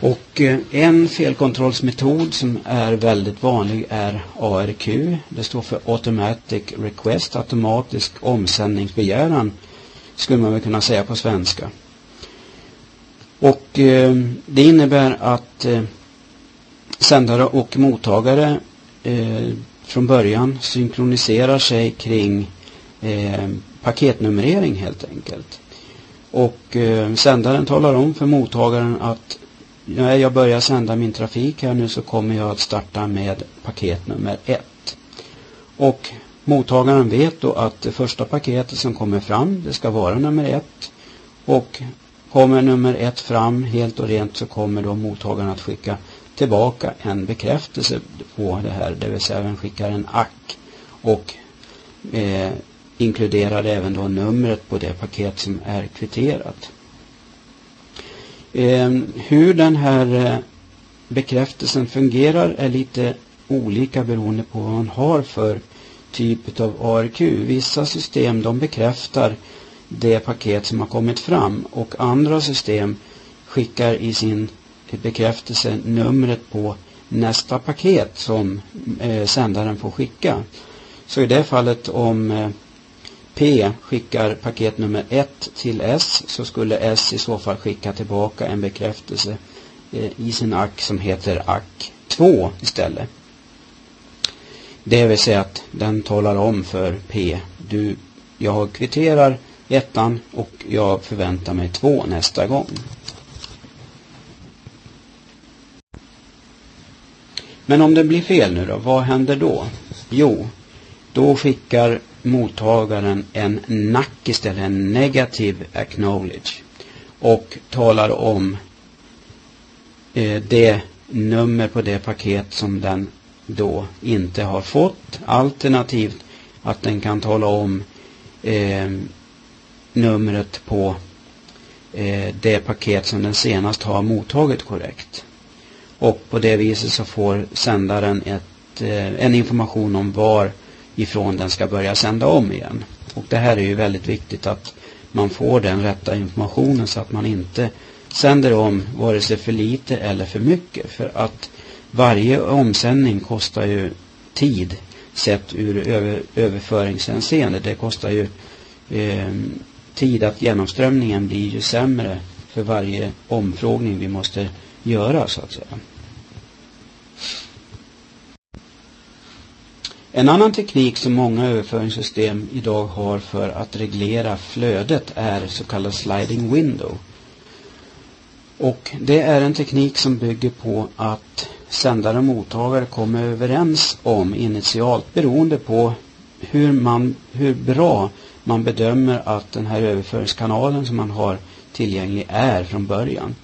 Och eh, en felkontrollsmetod som är väldigt vanlig är ARQ. Det står för Automatic Request, automatisk omsändningsbegäran skulle man väl kunna säga på svenska. Och eh, det innebär att eh, sändare och mottagare eh, från början synkroniserar sig kring eh, paketnumrering helt enkelt. Och eh, sändaren talar om för mottagaren att när jag börjar sända min trafik här nu så kommer jag att starta med paket nummer ett. Och mottagaren vet då att det första paketet som kommer fram det ska vara nummer ett. Och kommer nummer ett fram helt och rent så kommer då mottagaren att skicka tillbaka en bekräftelse på det här. Det vill säga den skickar en ack och eh, inkluderar även då numret på det paket som är kvitterat. Eh, hur den här eh, bekräftelsen fungerar är lite olika beroende på vad man har för typ av ARQ. Vissa system de bekräftar det paket som har kommit fram och andra system skickar i sin bekräftelse numret på nästa paket som eh, sändaren får skicka. Så i det fallet om eh, P skickar paket nummer 1 till S så skulle S i så fall skicka tillbaka en bekräftelse eh, i sin ack som heter ack 2 istället. Det vill säga att den talar om för P. Du, jag kvitterar ettan och jag förväntar mig två nästa gång. Men om det blir fel nu då, vad händer då? Jo, då skickar mottagaren en nack istället, en negative acknowledge och talar om eh, det nummer på det paket som den då inte har fått alternativt att den kan tala om eh, numret på eh, det paket som den senast har mottagit korrekt. Och på det viset så får sändaren ett, eh, en information om var ifrån den ska börja sända om igen. Och det här är ju väldigt viktigt att man får den rätta informationen så att man inte sänder om vare sig för lite eller för mycket. För att varje omsändning kostar ju tid sett ur över, överföringshänseende. Det kostar ju eh, tid att genomströmningen blir ju sämre för varje omfrågning vi måste göra så att säga. En annan teknik som många överföringssystem idag har för att reglera flödet är så kallad sliding window. Och det är en teknik som bygger på att sändare och mottagare kommer överens om initialt beroende på hur, man, hur bra man bedömer att den här överföringskanalen som man har tillgänglig är från början.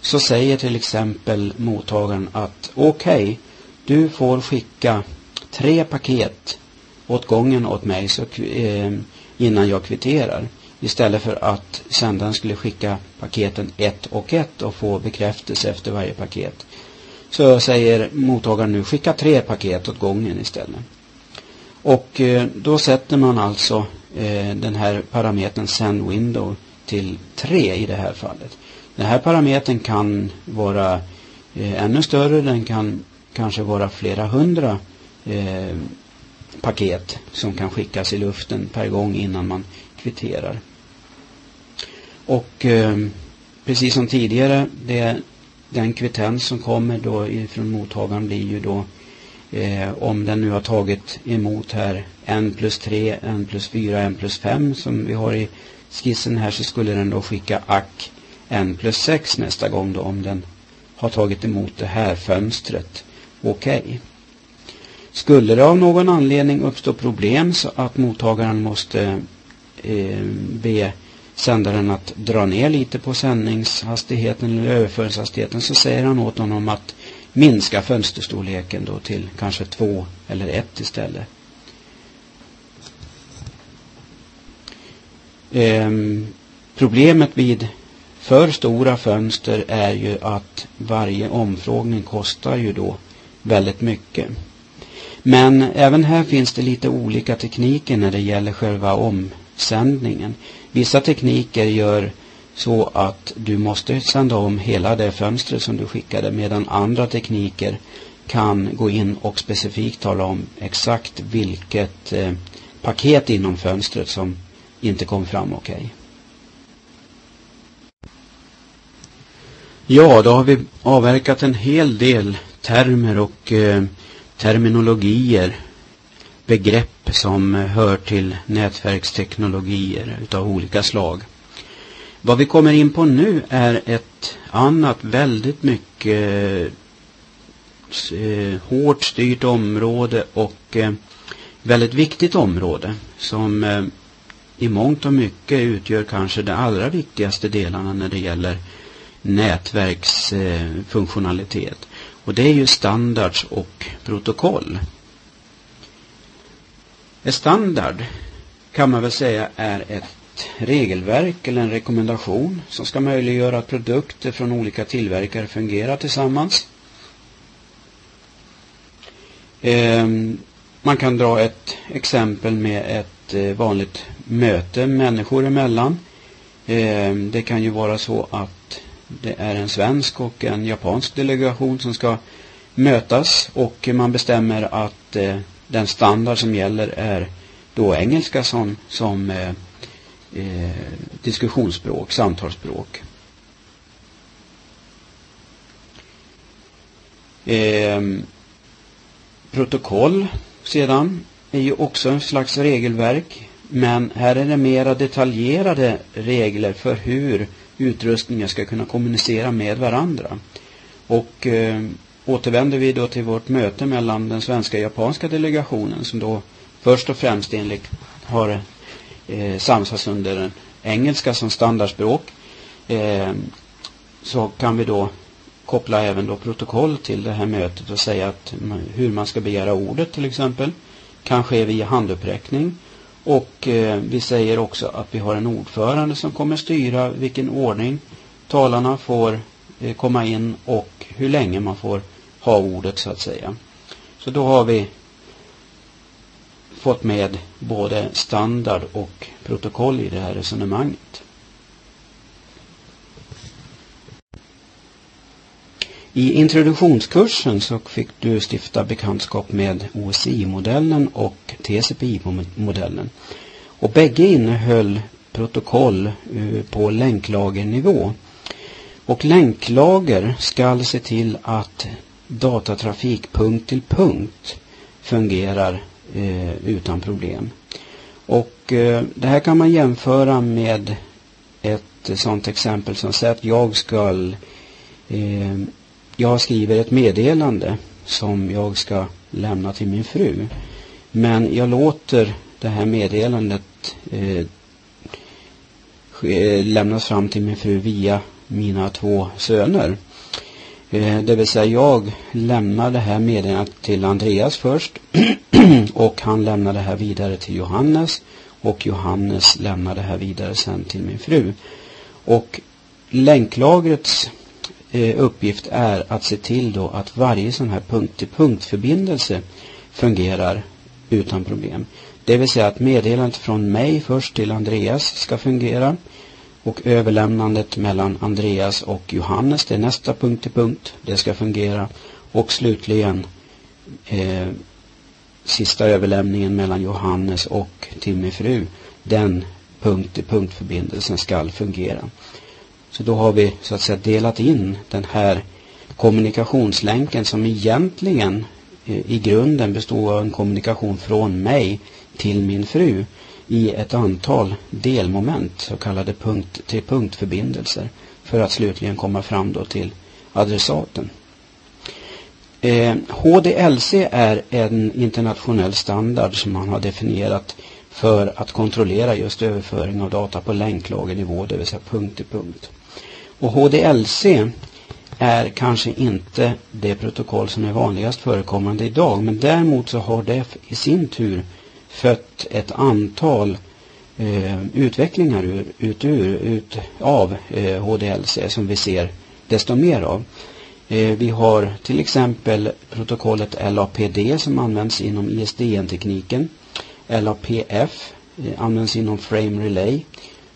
Så säger till exempel mottagaren att okej, okay, du får skicka tre paket åt gången åt mig så, eh, innan jag kvitterar. Istället för att sändaren skulle skicka paketen ett och ett och få bekräftelse efter varje paket. Så säger mottagaren nu skicka tre paket åt gången istället. Och eh, då sätter man alltså eh, den här parametern send window till tre i det här fallet. Den här parametern kan vara eh, ännu större. Den kan kanske vara flera hundra eh, paket som kan skickas i luften per gång innan man kvitterar. Och eh, precis som tidigare, det, den kvittens som kommer då ifrån mottagaren blir ju då eh, om den nu har tagit emot här en plus 3, en plus 4, en plus 5 som vi har i skissen här så skulle den då skicka ack en plus 6 nästa gång då om den har tagit emot det här fönstret. Okej. Okay. Skulle det av någon anledning uppstå problem så att mottagaren måste eh, be sändaren att dra ner lite på sändningshastigheten eller överföringshastigheten så säger han åt honom att minska fönsterstorleken då till kanske två eller ett istället. Ehm, problemet vid för stora fönster är ju att varje omfrågning kostar ju då väldigt mycket. Men även här finns det lite olika tekniker när det gäller själva omsändningen. Vissa tekniker gör så att du måste sända om hela det fönstret som du skickade medan andra tekniker kan gå in och specifikt tala om exakt vilket eh, paket inom fönstret som inte kom fram okej. Okay. Ja, då har vi avverkat en hel del termer och eh, terminologier, begrepp som hör till nätverksteknologier utav olika slag. Vad vi kommer in på nu är ett annat väldigt mycket eh, hårt styrt område och eh, väldigt viktigt område som eh, i mångt och mycket utgör kanske de allra viktigaste delarna när det gäller nätverksfunktionalitet. Eh, och det är ju standards och protokoll. En standard kan man väl säga är ett regelverk eller en rekommendation som ska möjliggöra att produkter från olika tillverkare fungerar tillsammans. Ehm, man kan dra ett exempel med ett eh, vanligt möte människor emellan. Ehm, det kan ju vara så att det är en svensk och en japansk delegation som ska mötas och man bestämmer att eh, den standard som gäller är då engelska som, som eh, eh, diskussionsspråk, samtalsspråk. Eh, protokoll sedan är ju också en slags regelverk men här är det mera detaljerade regler för hur utrustningen ska kunna kommunicera med varandra. Och eh, återvänder vi då till vårt möte mellan den svenska och japanska delegationen som då först och främst enligt har eh, samsats under engelska som standardspråk. Eh, så kan vi då koppla även då protokoll till det här mötet och säga att hur man ska begära ordet till exempel. Kan ske via handuppräckning. Och eh, vi säger också att vi har en ordförande som kommer styra vilken ordning talarna får eh, komma in och hur länge man får ha ordet så att säga. Så då har vi fått med både standard och protokoll i det här resonemanget. I introduktionskursen så fick du stifta bekantskap med OSI-modellen och TCPI-modellen. Och bägge innehöll protokoll eh, på länklagernivå. Och länklager ska se till att datatrafik punkt till punkt fungerar eh, utan problem. Och eh, det här kan man jämföra med ett sådant exempel som säger att jag ska eh, jag skriver ett meddelande som jag ska lämna till min fru. Men jag låter det här meddelandet eh, eh lämnas fram till min fru via mina två söner. Eh, det vill säga jag lämnar det här meddelandet till Andreas först [CLEARS THROAT] och han lämnar det här vidare till Johannes och Johannes lämnar det här vidare sen till min fru. Och länklagrets eh, uppgift är att se till då att varje sån här punkt-till-punkt-förbindelse fungerar utan problem. Det vill säga att meddelandet från mig först till Andreas ska fungera och överlämnandet mellan Andreas och Johannes, det är nästa punkt till punkt, det ska fungera. Och slutligen eh, sista överlämningen mellan Johannes och till min fru, den punkt till punkt förbindelsen ska fungera. Så då har vi så att säga delat in den här kommunikationslänken som egentligen eh, i grunden består av en kommunikation från mig till min fru i ett antal delmoment, så kallade punkt till punktförbindelser för att slutligen komma fram då till adressaten. Eh, HDLC är en internationell standard som man har definierat för att kontrollera just överföring av data på länklagernivå, det vill säga punkt till punkt. Och HDLC är kanske inte det protokoll som är vanligast förekommande idag, men däremot så har det i sin tur fött ett antal eh, utvecklingar ur, ut, ur, ut av eh, HDLC som vi ser desto mer av. Eh, vi har till exempel protokollet LAPD som används inom ISDN-tekniken. LAPF eh, används inom Frame Relay.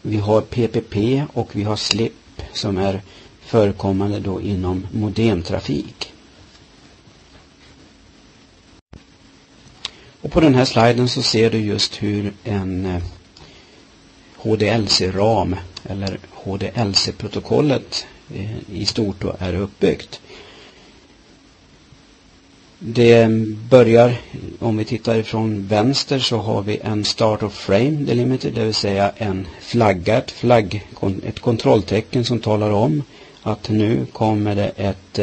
Vi har PPP och vi har SLIP som är förekommande då inom modemtrafik. Och på den här sliden så ser du just hur en eh, HDLC-ram eller HDLC-protokollet eh, i stort då är uppbyggt. Det börjar, om vi tittar ifrån vänster så har vi en start of frame delimiter, det vill säga en flagga, ett flagg, ett kontrolltecken som talar om att nu kommer det ett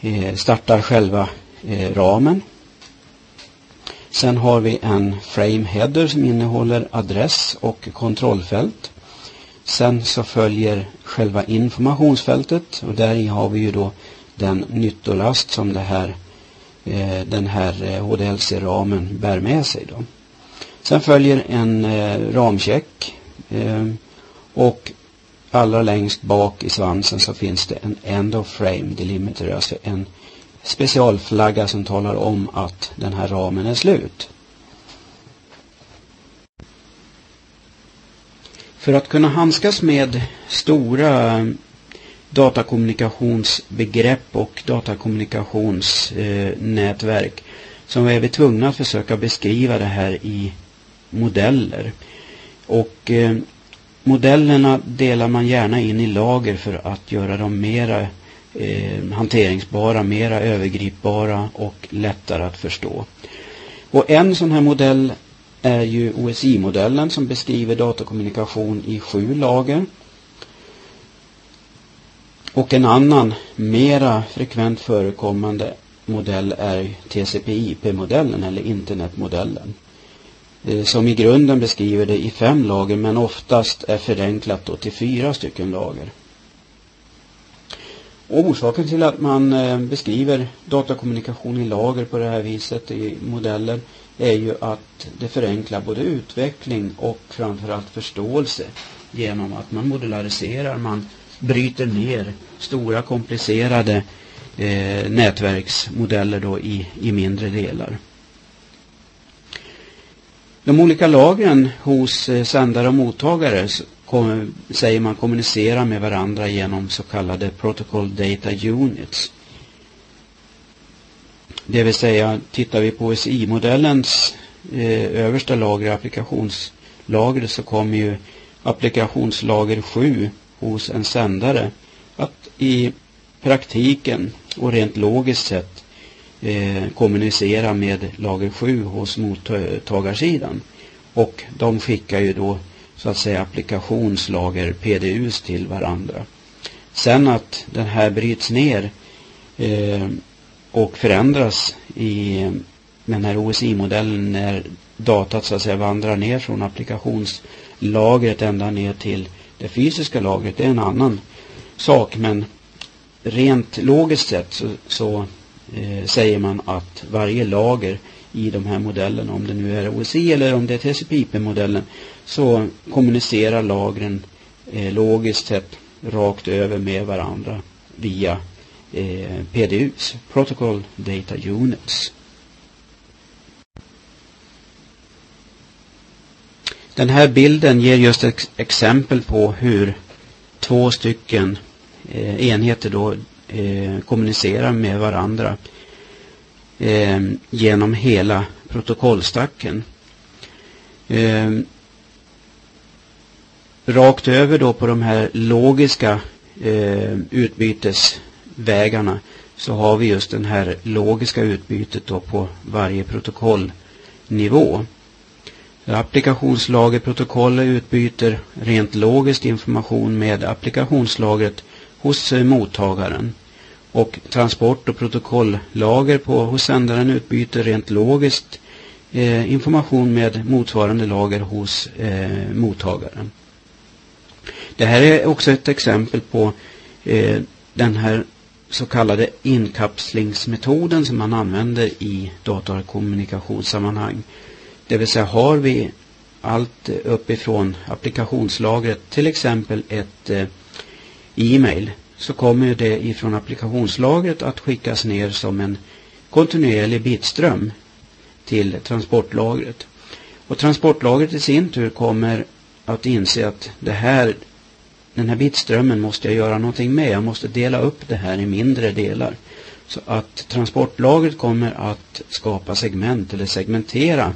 eh, startar själva ramen Sen har vi en frame header som innehåller adress och kontrollfält. Sen så följer själva informationsfältet och där har vi ju då den nyttolast som det här, eh, den här eh, HDLC-ramen bär med sig då. Sen följer en eh, ramcheck och allra längst bak i svansen så finns det en end of frame delimiter, alltså en specialflagga som talar om att den här ramen är slut. För att kunna handskas med stora datakommunikationsbegrepp och datakommunikationsnätverk så är vi tvungna att försöka beskriva det här i modeller. Och eh, modellerna delar man gärna in i lager för att göra dem mera eh, hanteringsbara, mera övergripbara och lättare att förstå. Och en sån här modell är ju OSI-modellen som beskriver datakommunikation i sju lager. Och en annan mera frekvent förekommande modell är TCP/IP-modellen eller internetmodellen. Eh, som i grunden beskriver det i fem lager men oftast är förenklat då till fyra stycken lager. Och orsaken till att man eh, beskriver datakommunikation i lager på det här viset i modellen är ju att det förenklar både utveckling och framförallt förståelse genom att man modulariserar, man bryter ner stora komplicerade eh, nätverksmodeller då i, i mindre delar. De olika lagren hos eh, sändare och mottagare kom, säger man kommunicerar med varandra genom så kallade Protocol Data Units. Det vill säga, tittar vi på OSI-modellens eh, översta lager, applikationslagret, så kommer ju applikationslager 7 hos en sändare att i praktiken och rent logiskt sett eh, kommunicera med lager 7 hos mottagarsidan. Och de skickar ju då så att säga applikationslager PDUs till varandra. Sen att den här bryts ner eh, och förändras i eh, den här OSI-modellen när datat så att säga vandrar ner från applikationslagret ända ner till det fysiska lagret. Det är en annan sak men rent logiskt sett så, så eh, säger man att varje lager i de här modellerna, om det nu är OSI eller om det är TCP/IP-modellen, så kommunicerar lagren eh, logiskt sett rakt över med varandra via eh, PDUs, Protocol Data Units. Den här bilden ger just ett exempel på hur två stycken eh, enheter då eh, kommunicerar med varandra eh, genom hela protokollstacken. Eh, Rakt över då på de här logiska eh, utbytesvägarna så har vi just den här logiska utbytet då på varje protokollnivå. Applikationslagerprotokollet utbyter rent logiskt information med applikationslagret hos eh, mottagaren. Och transport och protokolllager på, hos sändaren utbyter rent logiskt eh, information med motsvarande lager hos eh, mottagaren. Det här är också ett exempel på eh, den här så kallade inkapslingsmetoden som man använder i datakommunikationssammanhang. Det vill säga har vi allt uppifrån applikationslagret, till exempel ett eh, e-mail, så kommer det ifrån applikationslagret att skickas ner som en kontinuerlig bitström till transportlagret. Och transportlagret i sin tur kommer att inse att det här, den här bitströmmen måste jag göra någonting med. Jag måste dela upp det här i mindre delar. Så att transportlagret kommer att skapa segment eller segmentera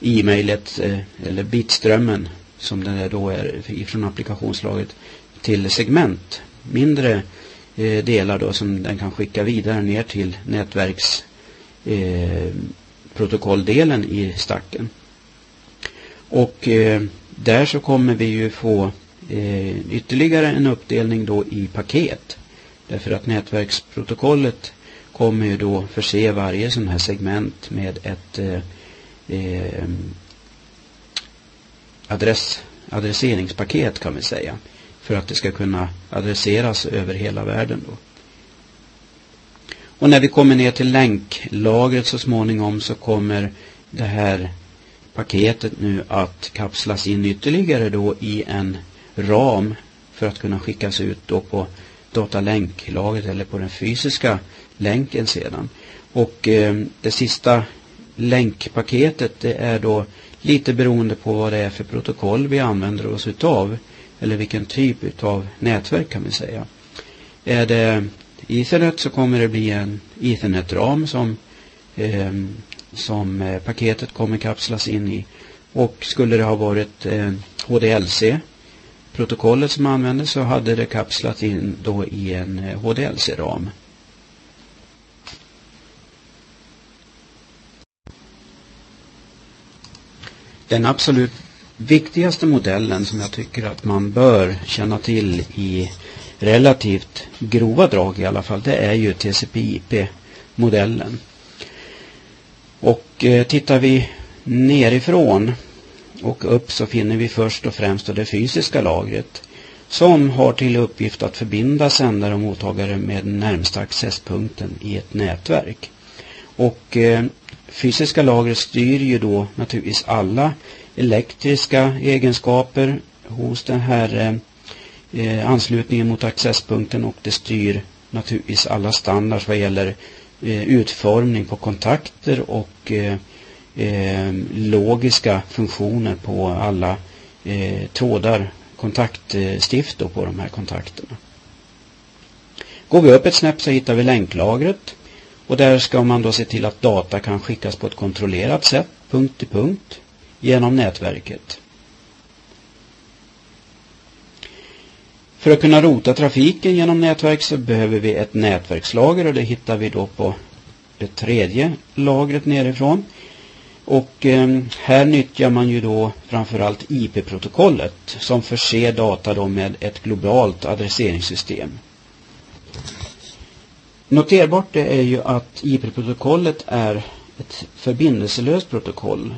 e-mailet eh, eller bitströmmen som den då är ifrån applikationslagret till segment. Mindre eh, delar då som den kan skicka vidare ner till nätverksprotokolldelen eh, i stacken. Och där så kommer vi ju få eh, ytterligare en uppdelning då i paket. Därför att nätverksprotokollet kommer ju då förse varje sån här segment med ett eh, eh, adress, adresseringspaket kan vi säga. För att det ska kunna adresseras över hela världen då. Och när vi kommer ner till länklagret så småningom så kommer det här paketet nu att kapslas in ytterligare då i en ram för att kunna skickas ut då på datalänklagret eller på den fysiska länken sedan. Och eh, det sista länkpaketet det är då lite beroende på vad det är för protokoll vi använder oss utav. Eller vilken typ utav nätverk kan vi säga. Är det Ethernet så kommer det bli en Ethernet-ram som, eh, som eh, paketet kommer kapslas in i. Och skulle det ha varit eh, protokollet som användes så hade det kapslat in då i en eh, HDLC-ram. Den absolut viktigaste modellen som jag tycker att man bör känna till i relativt grova drag i alla fall, det är ju TCP/IP-modellen. Och eh, tittar vi nerifrån och upp så finner vi först och främst det fysiska lagret som har till uppgift att förbinda sändare och mottagare med närmsta accesspunkten i ett nätverk. Och eh, fysiska lagret styr ju då naturligtvis alla elektriska egenskaper hos den här eh, eh, anslutningen mot accesspunkten och det styr naturligtvis alla standards vad gäller eh, utformning på kontakter och eh, eh, logiska funktioner på alla eh, trådar, kontaktstift då på de här kontakterna. Går vi upp ett snäpp så hittar vi länklagret och där ska man då se till att data kan skickas på ett kontrollerat sätt, punkt till punkt, genom nätverket. För att kunna rota trafiken genom nätverk så behöver vi ett nätverkslager och det hittar vi då på det tredje lagret nerifrån. Och eh, här nyttjar man ju då framförallt IP-protokollet som förser data då med ett globalt adresseringssystem. Noterbart det är ju att IP-protokollet är ett förbindelselöst protokoll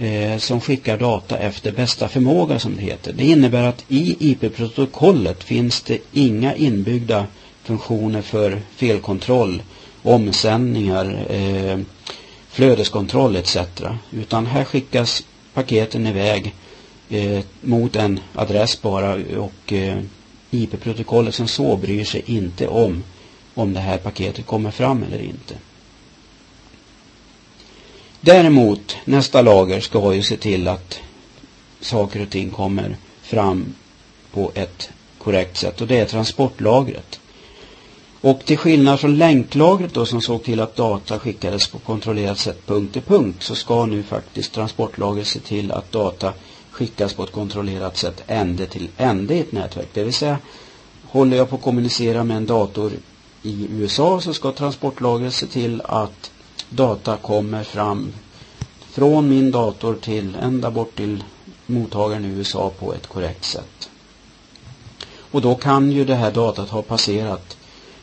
eh, som skickar data efter bästa förmåga som det heter. Det innebär att i IP-protokollet finns det inga inbyggda funktioner för felkontroll, omsändningar, eh, flödeskontroll etc. Utan här skickas paketen iväg eh, mot en adress bara och eh, IP-protokollet som så bryr sig inte om om det här paketet kommer fram eller inte. Däremot, nästa lager ska ju se till att saker och ting kommer fram på ett korrekt sätt och det är transportlagret. Och till skillnad från länklagret då som såg till att data skickades på kontrollerat sätt punkt till punkt så ska nu faktiskt transportlagret se till att data skickas på ett kontrollerat sätt ände till ände i ett nätverk. Det vill säga håller jag på att kommunicera med en dator i USA så ska transportlagret se till att data kommer fram från min dator till ända bort till mottagaren i USA på ett korrekt sätt. Och då kan ju det här datat ha passerat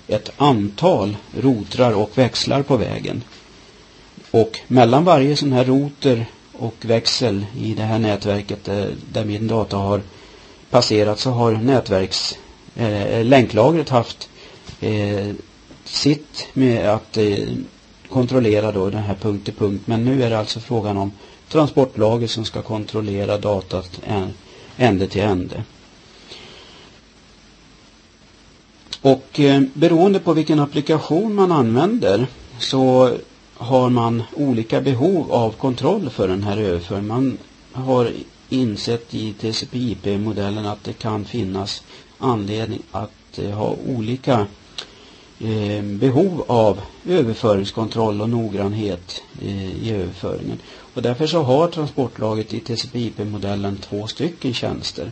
ett antal rotrar och växlar på vägen. Och mellan varje sån här roter och växel i det här nätverket där, där min data har passerat så har nätverks eh, länklagret haft eh, sitt med att eh, kontrollera då den här punkt till punkt. Men nu är det alltså frågan om transportlager som ska kontrollera datat ände till ände. Och eh, beroende på vilken applikation man använder så har man olika behov av kontroll för den här överföringen. Man har insett i TCP/IP-modellen att det kan finnas anledning att eh, ha olika eh, behov av överföringskontroll och noggrannhet eh, i överföringen. Och därför så har transportlaget i TCP/IP-modellen två stycken tjänster.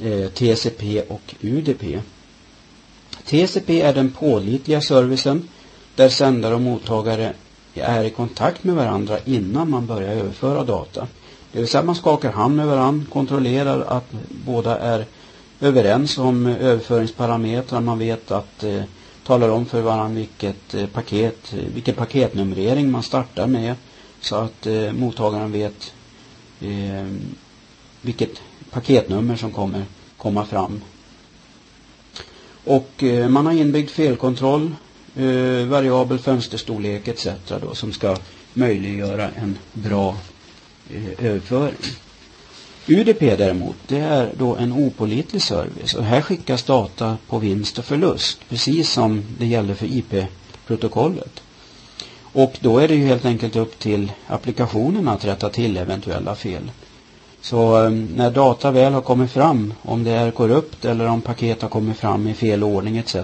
Eh, TCP och UDP. TCP är den pålitliga servicen där sändare och mottagare är i kontakt med varandra innan man börjar överföra data. Det vill säga man skakar hand med varandra, kontrollerar att båda är överens om överföringsparametrar. Man vet att eh, talar om för varandra vilket eh, paket, vilken paketnumrering man startar med så att eh, mottagaren vet eh, vilket paketnummer som kommer komma fram. Och eh, man har inbyggd felkontroll, eh, variabel fönsterstorlek etc. Då, som ska möjliggöra en bra eh, överföring. UDP däremot, det är då en opolitlig service och här skickas data på vinst och förlust, precis som det gäller för IP-protokollet. Och då är det ju helt enkelt upp till applikationen att rätta till eventuella fel. Så ehm, när data väl har kommit fram, om det är korrupt eller om paket har kommit fram i fel ordning etc.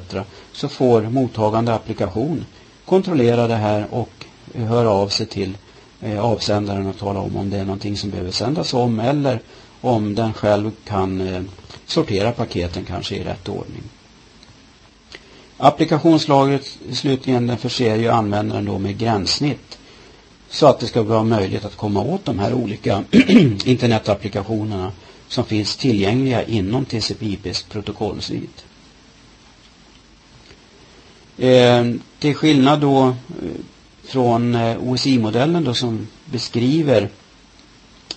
så får mottagande applikation kontrollera det här och höra av sig till eh, avsändaren och tala om om det är någonting som behöver sändas om eller om den själv kan eh, sortera paketen kanske i rätt ordning. Applikationslagret slutligen den förser ju användaren då med gränssnitt så att det ska vara möjligt att komma åt de här olika [CLEARS THROAT] internetapplikationerna som finns tillgängliga inom TCP/IPs protokollsvit. Eh, till skillnad då eh, från eh, OSI-modellen då som beskriver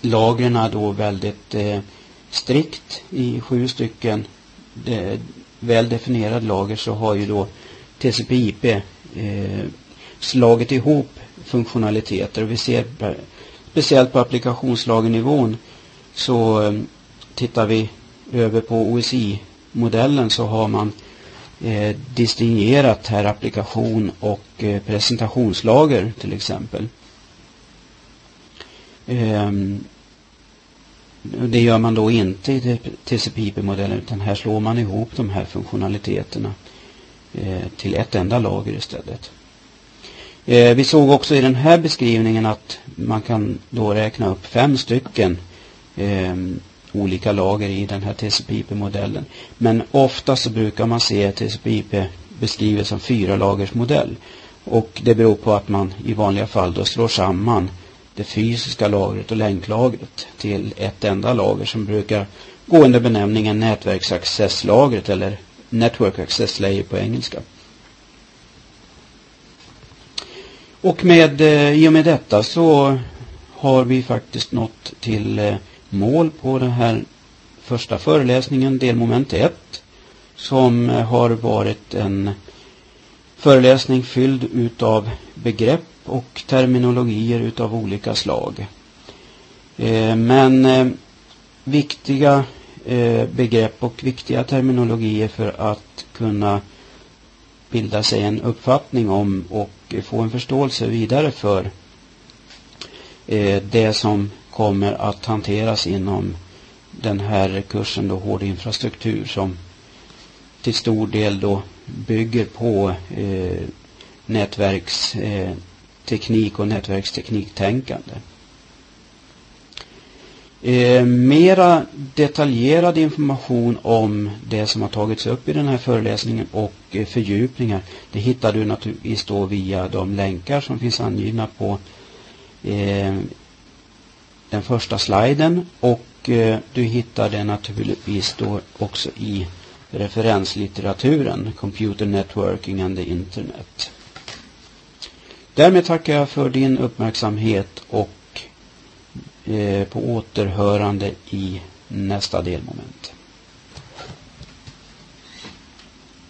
lagren då väldigt eh, strikt i sju stycken de, väl definierade lager så har ju då TCP/IP eh, slagit ihop funktionaliteter och vi ser speciellt på applikationslagernivån så eh, tittar vi över på OSI-modellen så har man eh, distingerat här applikation och eh, presentationslager till exempel. Eh, det gör man då inte i TCP/IP-modellen utan här slår man ihop de här funktionaliteterna eh, till ett enda lager istället. Eh, vi såg också i den här beskrivningen att man kan då räkna upp fem stycken eh, olika lager i den här TCP/IP-modellen. Men ofta så brukar man se TCP/IP beskrivet som fyra lagers modell. Och det beror på att man i vanliga fall då slår samman det fysiska lagret och länklagret till ett enda lager som brukar gå under benämningen nätverksaccesslagret eller Network Access Layer på engelska. Och med, eh, i och med detta så har vi faktiskt nått till eh, mål på den här första föreläsningen, delmoment 1, som eh, har varit en föreläsning fylld utav begrepp och terminologier utav olika slag. Men viktiga begrepp och viktiga terminologier för att kunna bilda sig en uppfattning om och få en förståelse vidare för eh, det som kommer att hanteras inom den här kursen då hård infrastruktur som till stor del då bygger på eh, nätverksteknik eh, och nätverkstekniktänkande. Eh, mera detaljerad information om det som har tagits upp i den här föreläsningen och eh, fördjupningar det hittar du naturligtvis då via de länkar som finns angivna på eh, den första sliden och eh, du hittar det naturligtvis då också i referenslitteraturen Computer Networking and the Internet. Därmed tackar jag för din uppmärksamhet och Eh, på återhörande i nästa delmoment.